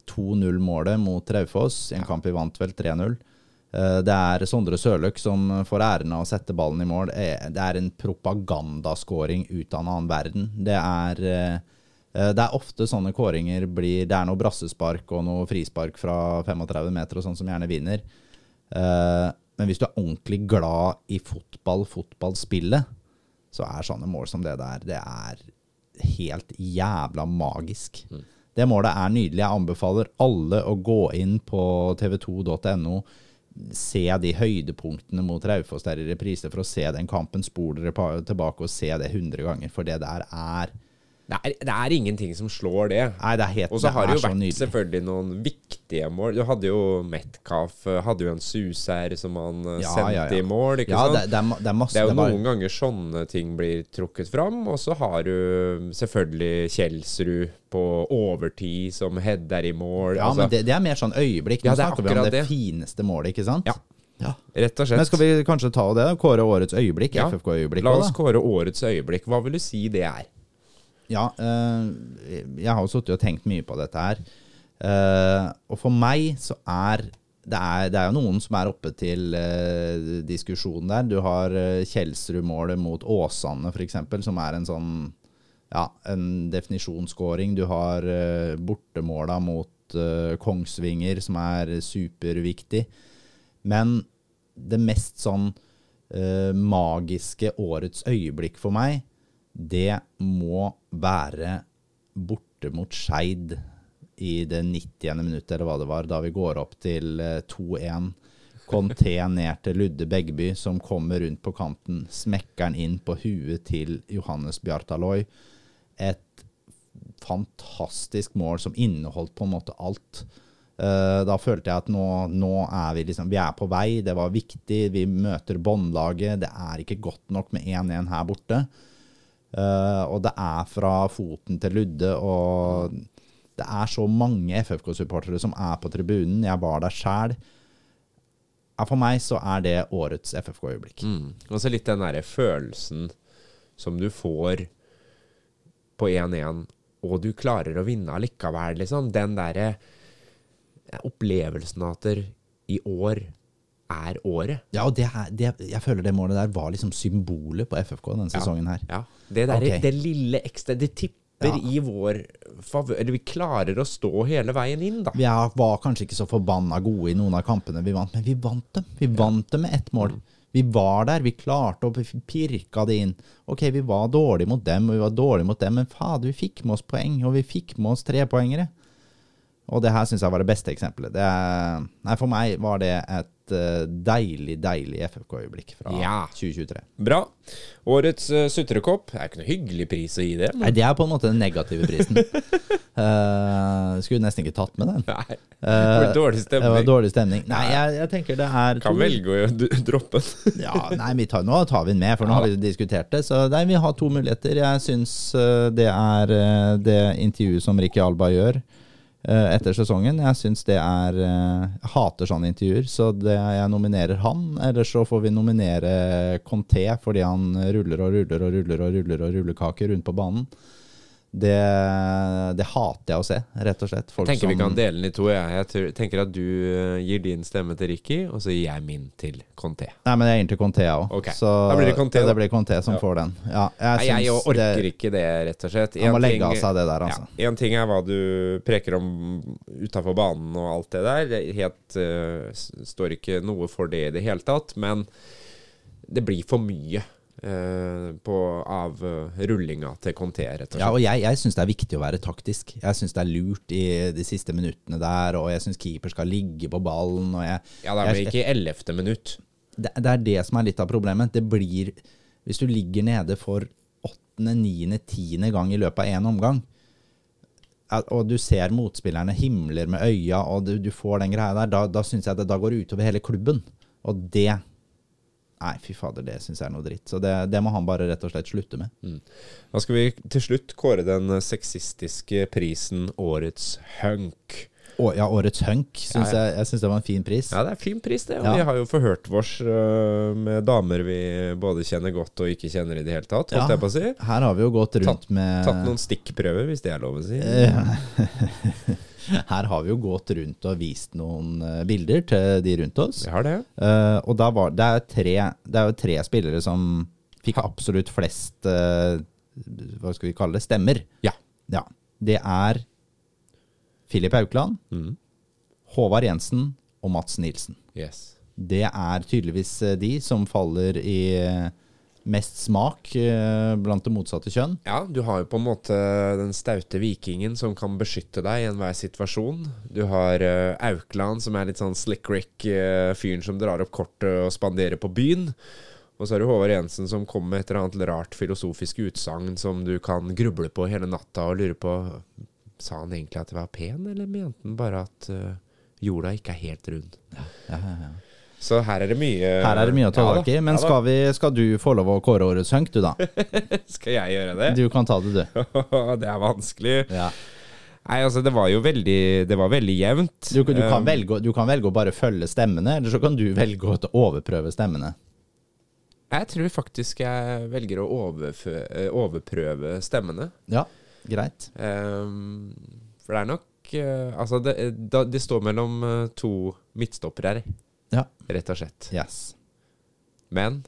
2-0-målet mot Raufoss i en kamp vi vant vel 3-0. Eh, Det er Sondre Sørløk som får æren av å sette ballen i mål. Eh, Det er en propagandaskåring ut av en annen verden. Det er, eh, det er ofte sånne kåringer blir Det er noe brassespark og noe frispark fra 35 meter og sånn som gjerne vinner. Men hvis du er ordentlig glad i fotball, fotballspillet, så er sånne mål som det der, det er helt jævla magisk. Det målet er nydelig. Jeg anbefaler alle å gå inn på tv2.no, se de høydepunktene mot Raufoss der i reprise for å se den kampen. Spol dere tilbake og se det 100 ganger, for det der er Det er, det er ingenting som slår det. Nei, det er helt Og så har det jo vært selvfølgelig noen viktige mål. Du hadde jo Metcalf, eh, hadde jo en suser som han eh, Ja, sendte ja, ja. i mål. Ikke Ja, sant? det, det, er, det er masse Det er jo noen ganger sånne ting blir trukket fram, og så har du selvfølgelig Kjelsrud på overtid som header i mål. Ja, altså, men det, det er mer sånn øyeblikk. Nå Ja, er snakker vi om det, det. fineste målet, ikke sant? Ja. ja. Rett og slett. Men skal vi kanskje ta det? Kåre årets øyeblikk? Ja, FFK-øyeblikk La oss kåre årets øyeblikk. Hva vil du si det er? Ja, eh, jeg har jo sittet og tenkt mye på dette her. Eh, og for meg så er det, er det er jo noen som er oppe til uh, diskusjon der. Du har Kjelsrud-målet mot Åsane, f.eks., som er en sånn ja, en definisjonsskåring. Du har bortemåla mot eh, Kongsvinger, som er superviktig. Men det mest sånn eh, magiske årets øyeblikk for meg, det må være borte mot Skeid i det 90. minuttet, eller hva det var, da vi går opp til eh, 2-1. Conté ned til Ludde Begby, som kommer rundt på kanten, smekker den inn på huet til Johannes Bjartaloy. Et fantastisk mål som inneholdt på en måte alt. Eh, da følte jeg at nå, nå er vi liksom Vi er på vei, det var viktig. Vi møter båndlaget. Det er ikke godt nok med 1-1 her borte. Eh, og det er fra foten til Ludde, og det er så mange FFK-supportere som er på tribunen. Jeg var der sjæl. For meg så er det årets FFK-øyeblikk. Mm. Og så litt den derre følelsen som du får på 1-1, og du klarer å vinne allikevel, liksom. Den derre opplevelsen av at i år er året. Ja, og det, er- det, jeg føler det målet der var liksom symbolet på FFK denne sesongen her. Ja. Det der, okay. det lille ekstra Det tipper Ja. i vår favør. Eller vi klarer å stå hele veien inn, da. Vi er, var kanskje ikke så forbanna gode i noen av kampene vi vant, men vi vant dem. Vi vant dem med ett mål. Vi var der, vi klarte å pirka det inn. Ok, vi var dårlige mot dem, og vi var dårlige mot dem, men fader, vi fikk med oss poeng, og vi fikk med oss trepoengere. Og det her syns jeg var det beste eksempelet. Det nei, for meg var det et eh, deilig, deilig FFK-øyeblikk fra Ja. 2023. Bra. Årets uh, sutrekopp. Det er ikke noe hyggelig pris å gi det. Nei, det er på en måte den negative prisen. uh, skulle nesten ikke tatt med den. Nei. Det var dårlig stemning. Det var dårlig stemning. Nei, jeg, jeg tenker det er Kan velge å droppe den. Ja, nei, vi tar, nå tar vi den med, for nå har vi diskutert det. Så nei, vi har to muligheter. Jeg syns det er det intervjuet som Ricky Alba gjør etter sesongen. Jeg syns det er eh, Jeg hater sånne intervjuer, så det, jeg nominerer han. Eller så får vi nominere Conté fordi han ruller og ruller og ruller og ruller og rullekaker rundt på banen. Det, det hater jeg å se, rett og slett. Folk tenker vi kan dele den i to. Jeg, jeg tror, tenker at du eh, gir din stemme til Ricky, og så gir jeg min til Conté. Nei, men jeg gir den til Conté, jeg òg. Ok, da blir det Conté, det blir Conté som Ja. får den. Ja, Nei, jeg, jeg orker det, ikke det, rett og slett. Han må legge ting- av seg det der, altså. Ja, en ting er hva du preker om utafor banen og alt det der. Det helt, uh, står ikke noe for det i det hele tatt. Men det blir for mye på, av uh, rullinga til Conté, rett og slett. Ja, og jeg, jeg syns det er viktig å være taktisk. Jeg syns det er lurt i de siste minuttene der, og jeg syns keeper skal ligge på ballen. Jeg, Ja, det er vel ikke i ellevte minutt. det, det er det som er litt av problemet. Det blir Hvis du ligger nede for åttende, niende, tiende gang i løpet av én omgang, og du ser motspillerne himler med øya, og du, du får den greia der, da, da syns jeg det da går utover hele klubben. Og det Nei, fy fader, det syns jeg er noe dritt. Så det, det må han bare rett og slett slutte med. Da skal vi til slutt kåre den sexistiske prisen Årets hunk. Å, ja, Årets hunk. Synes Ja, Jeg, jeg syns det var en fin pris. Ja, det er fin pris, det. Og Ja. vi har jo forhørt vårs uh, med damer vi både kjenner godt og ikke kjenner i det hele tatt, holdt Ja. jeg på å si. Her har vi jo gått rundt med Tatt noen stikkprøver, hvis det er lov å si. Her har vi jo gått rundt og vist noen eh, bilder til de rundt oss. Vi har det. Uh, og var, det, er tre, det er jo tre spillere som fikk absolutt flest uh, Hva skal vi kalle det? Stemmer. Ja. Ja. Det er Filip Aukland, Mm. Håvard Jensen og Mats Nilsen. Yes. Det er tydeligvis de som faller i mest smak eh, blant det motsatte kjønn. Ja, du har jo på en måte den staute vikingen som kan beskytte deg i enhver situasjon. Du har uh, Aukland, som er litt sånn slick rick-fyren som drar opp kortet og spanderer på byen. Og så har du Håvard Jensen som kommer med et eller annet rart filosofisk utsagn som du kan gruble på hele natta og lure på Sa han egentlig at det var pen, eller mente han bare at eh, jorda ikke er helt rund? Ja, ja, ja. Så her er det mye Her er det mye å ta Ja tak i. Men ja skal, vi, skal du få lov å kåre årets hunk, du da? Skal jeg gjøre det? Du kan ta det, du. det er vanskelig. Ja. Nei, altså, det var jo veldig Det var veldig jevnt. Du, du, kan Um, velge, du kan velge å bare følge stemmene, eller så kan du velge å overprøve stemmene. Jeg tror faktisk jeg velger å eh, overprøve stemmene. Ja, greit. Um, for det er nok eh, Altså, det, det står mellom eh, to midtstoppere her, Ja. rett og slett. Yes. Men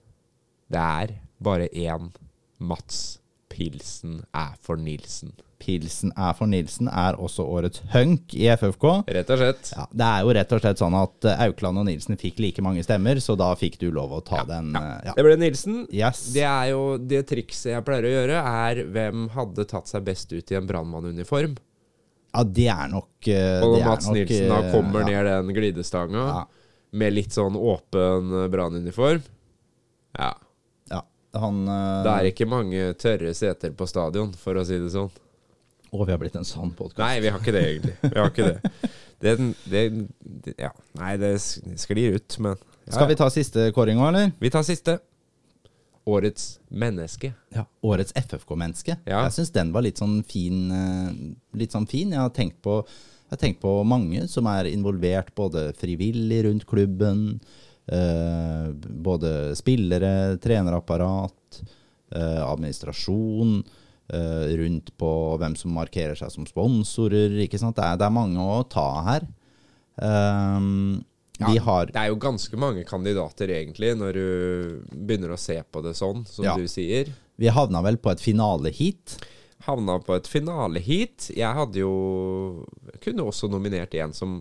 det er bare én Mats Pilsen er for Nilsen. Pilsen er for Nilsen er også årets hunk i FFK. Rett og slett. Ja, det er jo rett og slett sånn at eh, Aukland og Nilsen fikk like mange stemmer, så da fikk du lov å ta den. Ja. Ja. Det ble Nilsen. Yes. Det er jo det trikset jeg pleier å gjøre, er hvem hadde tatt seg best ut i en brannmannuniform. ja, det er nok uh, Og det når Mats nok, Nilsen da eh, kommer ja. ned den glidestanga Ja. Med litt sånn åpen eh, brannuniform Ja. Ja, han uh... Det er ikke mange tørre seter på stadion, for å si det sånn. Å, vi har blitt en sann podkast. Nei, vi har ikke det, egentlig. Vi har ikke det. Det, det, det Ja. Nei, det sklir ut, men ja, Skal vi ta siste kåring òg, eller? Vi tar siste. Årets menneske. Ja. Årets FFK-menneske. Ja. Jeg syns den var litt sånn fin. eh, Litt sånn fin. Jeg har tenkt på, jeg tenkt på mange som er involvert, både frivillig rundt klubben, eh, både spillere, trenerapparat, eh, administrasjon. eh, rundt på hvem som markerer seg som sponsorer. Det er, det er mange å ta her. Um, vi Ja, har Det er jo ganske mange kandidater, egentlig, når du begynner å se på det sånn, som Ja. du sier. Vi havna vel på et finaleheat. Havna på et finaleheat. Jeg hadde jo Kunne også nominert en som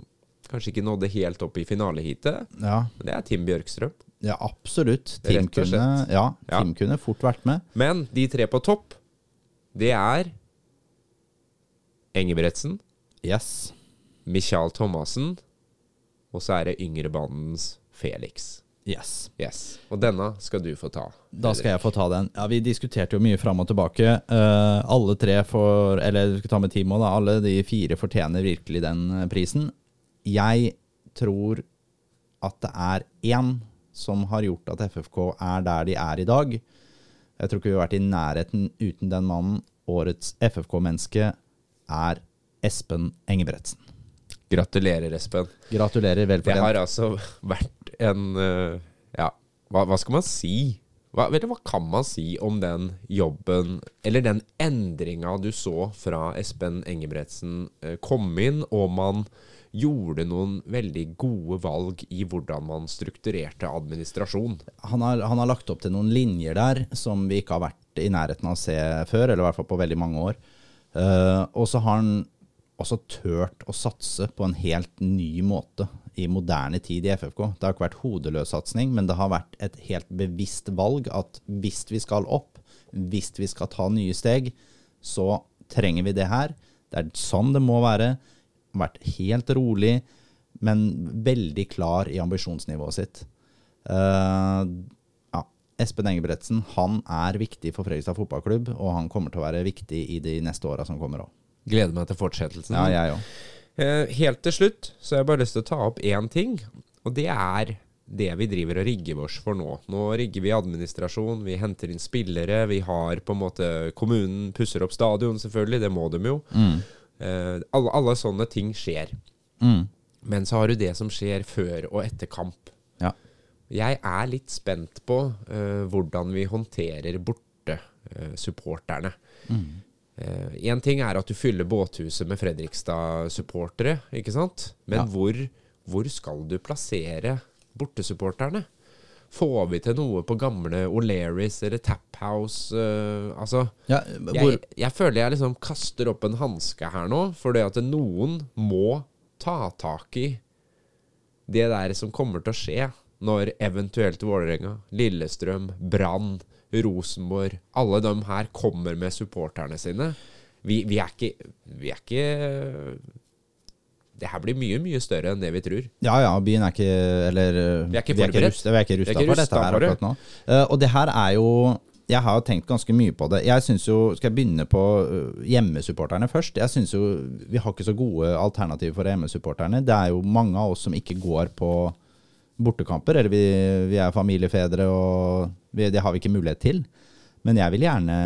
kanskje ikke nådde helt opp i finaleheatet. Ja, det er Tim Bjørkstrøm. ja absolutt. Tim, kunne, ja, Tim Ja. kunne fort vært med. Men de tre på topp, det er Engebretsen, Yes. Michael Thomassen, og så er det yngrebandens Felix. Yes. Yes. Og denne skal du få ta. Da skal jeg få ta den. Ja, Vi diskuterte jo mye fram og tilbake. Uh, alle tre får Eller du skal ta med Timo, da. Alle de fire fortjener virkelig den eh, prisen. Jeg tror at det er én som har gjort at FFK er der de er i dag. Jeg tror ikke vi har vært i nærheten uten den mannen. Årets FFK-menneske er Espen Engebretsen. Gratulerer, Espen. Gratulerer, vel Det har altså vært en eh, Ja, hva, hva skal man si? Hva, du, hva kan man si om den jobben, eller den endringa du så fra Espen Engebretsen eh, kom inn, og man gjorde noen veldig gode valg i hvordan man strukturerte administrasjon? han har, han har lagt opp til noen linjer der som vi ikke har vært i nærheten av å se før, eller i hvert fall på veldig mange år. Uh, og så har han også tørt å satse på en helt ny måte i moderne tid i FFK. Det har ikke vært hodeløs satsing, men det har vært et helt bevisst valg at hvis vi skal opp, hvis vi skal ta nye steg, så trenger vi det her. Det er sånn det må være. Vært helt rolig, men veldig klar i ambisjonsnivået sitt. Uh, ja, Espen Engebretsen han er viktig for Fredrikstad fotballklubb, og han kommer til å være viktig i de neste åra som kommer òg. Gleder meg til fortsettelsen. Ja, jeg òg. Eh, helt til slutt så har jeg bare lyst til å ta opp én ting, og det er det vi driver og rigger oss for nå. Nå rigger vi administrasjon, vi henter inn spillere, vi har på en måte Kommunen pusser opp stadion, selvfølgelig, det må de jo. Mm. alle, alle sånne ting skjer. Mm. Men så har du det som skjer før og etter kamp. Ja. Jeg er litt spent på uh, hvordan vi håndterer bortesupporterne. Mm. Én ting er at du fyller båthuset med Fredrikstad-supportere, ikke sant? Men Ja. hvor, hvor skal du plassere bortesupporterne? Får vi til noe på gamle O'Learys eller Tap House? eh, altså Ja, hvor, jeg, jeg føler jeg liksom kaster opp en hanske her nå, for det at noen må ta tak i det der som kommer til å skje når eventuelt Vålerenga, Lillestrøm, Brann, Rosenborg Alle de her kommer med supporterne sine. Vi, vi, er ikke, vi er ikke Det her blir mye, mye større enn det vi tror. Ja, ja, byen er ikke Eller Vi er ikke vi er ikke rusta, vi er ikke rusta for dette dette her for det. akkurat nå. Uh, og det her er jo Jeg har jo tenkt ganske mye på det. Jeg synes jo, Skal jeg begynne på øh, hjemmesupporterne først? Jeg synes jo Vi har ikke så gode alternativer for hjemmesupporterne. Det er jo mange av oss som ikke går på bortekamper. Eller vi, vi er familiefedre, og vi, det har vi ikke mulighet til. Men jeg vil gjerne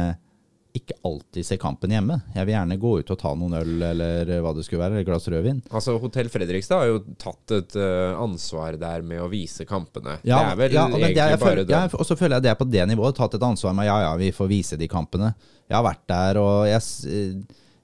ikke alltid se kampen hjemme. Jeg vil gjerne gå ut og ta noen øl eller hva det skulle være, eller et glass rødvin. Altså Hotell Fredrikstad har jo tatt et eh, ansvar der med å vise kampene. Ja, det er vel ja, men det er, bare føler, det. ja, Og så føler jeg det er på det nivået. Tatt et ansvar med ja, ja, vi får vise de kampene. Jeg har vært der, og jeg,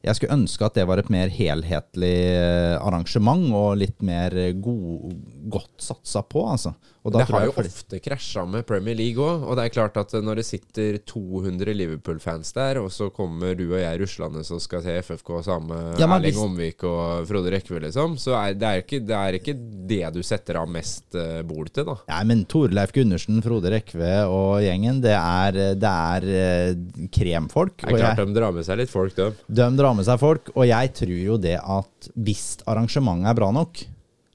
jeg skulle ønske at det var et mer helhetlig eh, arrangement, og litt mer eh, god, godt satsa på, altså. Det har jo flest... ofte krasja med Premier League òg. Og det er klart at når det sitter 200 Liverpool-fans der, og så kommer du og jeg ruslende som skal se FFK sammen med Ja, Erling hvis- Omvik og Frode Rekve, liksom, så er det, er ikke, det er ikke det du setter av mest uh, bord til, da. Nei, men Torleif Gundersen, Frode Rekve og gjengen, det er, det er eh, kremfolk. Det er klart jeg- de drar med seg litt folk, de. De drar med seg folk, og jeg tror jo det at hvis arrangementet er bra nok,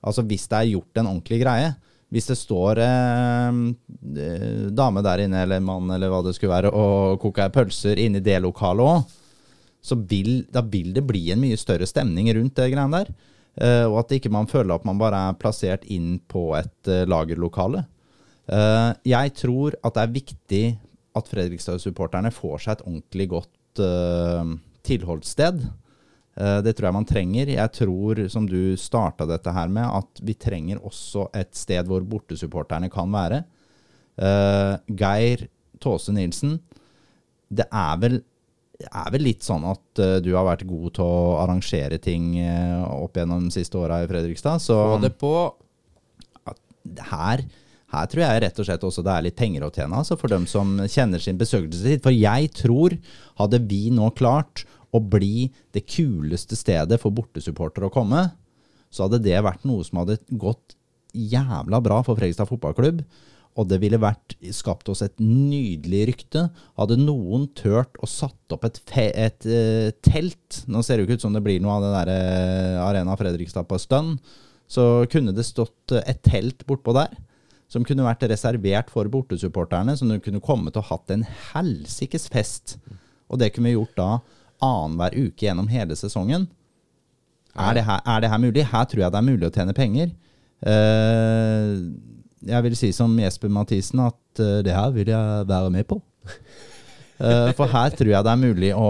altså hvis det er gjort en ordentlig greie, hvis det står eh, eh, dame der inne, eller mann, eller hva det skulle være, og koker pølser inne i det lokalet òg, så vil, da vil det bli en mye større stemning rundt det greiene der. Eh, og at ikke man føler at man bare er plassert inn på et eh, lagerlokale. Eh, jeg tror at det er viktig at Fredrikstad-supporterne får seg et ordentlig godt eh, tilholdssted. Eh, det tror jeg man trenger. Jeg tror, som du starta dette her med, at vi trenger også et sted hvor bortesupporterne kan være. Eh, Geir Tåse Nilsen, det er vel, er vel litt sånn at eh, du har vært god til å arrangere ting opp gjennom de siste åra i Fredrikstad. Så Få det på. her, her tror jeg rett og slett også det er litt penger å tjene altså for dem som kjenner sin besøkelsestid. For jeg tror, hadde vi nå klart å bli det kuleste stedet for bortesupportere å komme, så hadde det vært noe som hadde gått jævla bra for Fredrikstad fotballklubb. Og det ville vært, skapt oss et nydelig rykte. Hadde noen tørt å satt opp et, et uh, telt Nå ser det jo ikke ut som det blir noe av det der uh, Arena Fredrikstad på stønn. Så kunne det stått eh, et telt bortpå der. Som kunne vært reservert for bortesupporterne. Som kunne kommet og hatt en helsikes fest. Og det kunne vi gjort da annenhver uke gjennom hele sesongen. Er det, her, er det her mulig? Her tror jeg det er mulig å tjene penger. Eh, jeg vil si som Jesper Mathisen at eh, det her vil jeg være med på. Eh, for her tror jeg det er mulig å,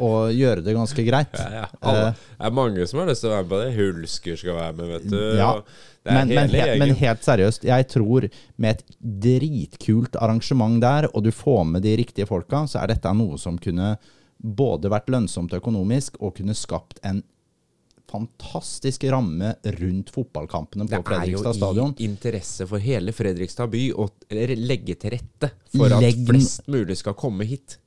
å gjøre det ganske greit. Ja, ja. Alle, det er mange som har lyst til å være med på det. Hulsker skal være med, vet du. Ja, og Men, men, hele he, men helt seriøst, jeg tror med et dritkult arrangement der, og du får med de riktige folka, så er dette noe som kunne både vært lønnsomt økonomisk og kunne skapt en fantastisk ramme rundt fotballkampene på Det er jo i interesse for hele Fredrikstad by å legge til rette for at Legg flest mulig skal komme hit.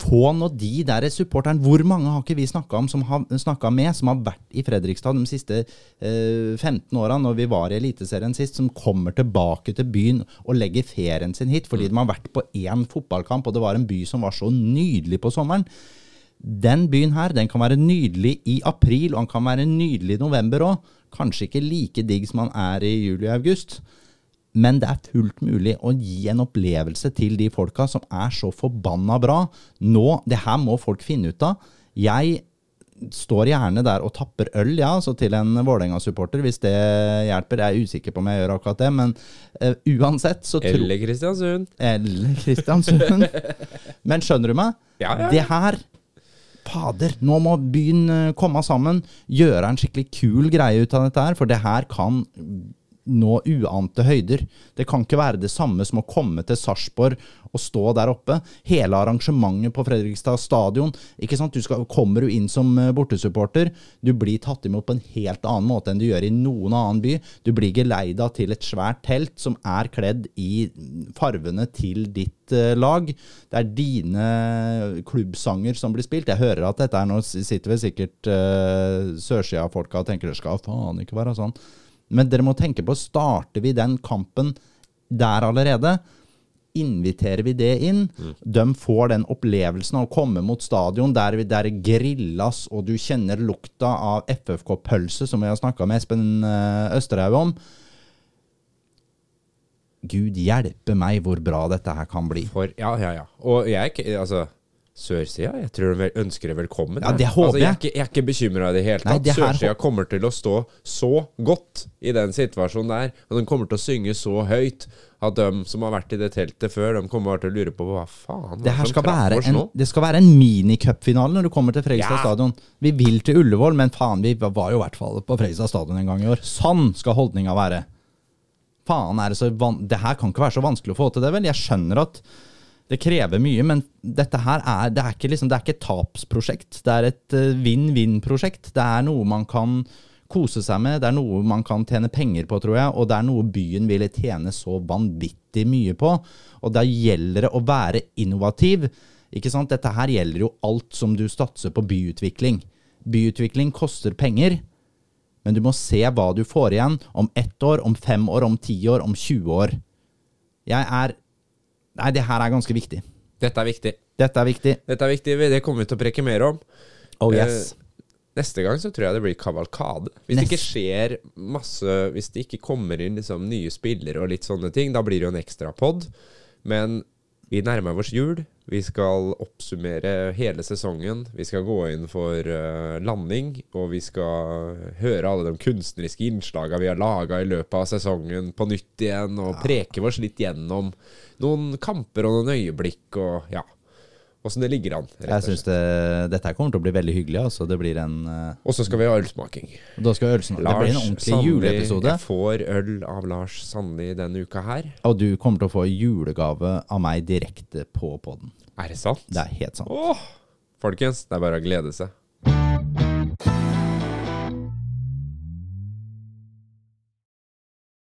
Få nå de der supporterne Hvor mange har ikke vi snakka om som har snakket med, som har vært i Fredrikstad de siste eh, 15 åra, når vi var i Eliteserien sist, som kommer tilbake til byen og legger ferien sin hit fordi de har vært på én fotballkamp, og det var en by som var så nydelig på sommeren. Den byen her den kan være nydelig i april, og den kan være nydelig i november òg. Kanskje ikke like digg som han er i juli og august. Men det er fullt mulig å gi en opplevelse til de folka som er så forbanna bra. Nå, Det her må folk finne ut av. Jeg står gjerne der og tapper øl, ja, altså til en Vålerenga-supporter, hvis det hjelper. Jeg er usikker på om jeg gjør akkurat det, men uh, uansett så tror Eller Kristiansund. eller Kristiansund. Men skjønner du meg? Ja, ja. Det her fader, nå må byen eh, komme sammen, gjøre en skikkelig kul greie ut av dette her, for det her kan nå uante høyder. Det kan ikke være det samme som å komme til Sarpsborg og stå der oppe. Hele arrangementet på Fredrikstad stadion. ikke sant? Du skal, kommer du inn som eh, bortesupporter, du blir tatt imot på en helt annen måte enn du gjør i noen annen by. Du blir geleida til et svært telt som er kledd i farvene til ditt eh, lag. Det er dine klubbsanger som blir spilt. Jeg hører at dette er nå sitter vel sikkert uh, sørsida-folka og tenker det skal faen ikke være sånn. Men dere må tenke på, starter vi den kampen der allerede? Inviterer vi det inn? Mm. De får den opplevelsen av å komme mot stadion der, der grillas, og du kjenner lukta av FFK-pølse, som vi har snakka med Espen eh, Østerhaug om. Gud hjelpe meg hvor bra dette her kan bli. For, ja, ja, ja. Og jeg, altså Sørsida? Jeg tror de ønsker det velkommen. Ja, det håper altså, jeg. Er ikke, jeg er ikke bekymra i det hele tatt. Sørsida kommer til å stå så godt i den situasjonen der, og de kommer til å synge så høyt at de som har vært i det teltet før, de kommer til å lure på hva faen det her skal være en, Det skal være en minicupfinale når du kommer til Fredrikstad ja. stadion. Vi vil til Ullevål, men faen, vi var jo i hvert fall på Fredrikstad stadion en gang i år. Sånn skal holdninga være. Faen, er det så van Det her kan ikke være så vanskelig å få til det, vel? Jeg skjønner at det krever mye, men dette her er, det er ikke, liksom, det er ikke et tapsprosjekt. Det er et uh, vinn-vinn-prosjekt. Det er noe man kan kose seg med, det er noe man kan tjene penger på, tror jeg, og det er noe byen ville tjene så vanvittig mye på. Og da gjelder det å være innovativ. Ikke sant? Dette her gjelder jo alt som du satser på byutvikling. Byutvikling koster penger, men du må se hva du får igjen om ett år, om fem år, om ti år, om 20 år. Jeg er Nei, det her er ganske viktig. Dette er viktig. Dette er viktig. Dette er viktig, Det kommer vi til å preke mer om. Oh yes. Eh, neste gang så tror jeg det blir kavalkade. Hvis Nest. det ikke skjer masse Hvis det ikke kommer inn liksom nye spillere og litt sånne ting, da blir det jo en ekstra pod. Men vi nærmer oss jul. Vi skal oppsummere hele sesongen. Vi skal gå inn for uh, landing, og vi skal høre alle de kunstneriske innslagene vi har laga i løpet av sesongen på nytt igjen, og preke oss litt gjennom noen kamper og noen øyeblikk og ja åssen det ligger an. Jeg syns det, dette kommer til å bli veldig hyggelig. Altså. Det blir en uh, Og så skal vi ha ølsmaking. Da skal vi ha ølsmaking. det blir en ordentlig Sandli, juleepisode. Jeg får øl av Lars Sandli denne uka her. Og du kommer til å få julegave av meg direkte på poden. Er det sant? Det er helt sant. Åh, folkens, det er bare å glede seg.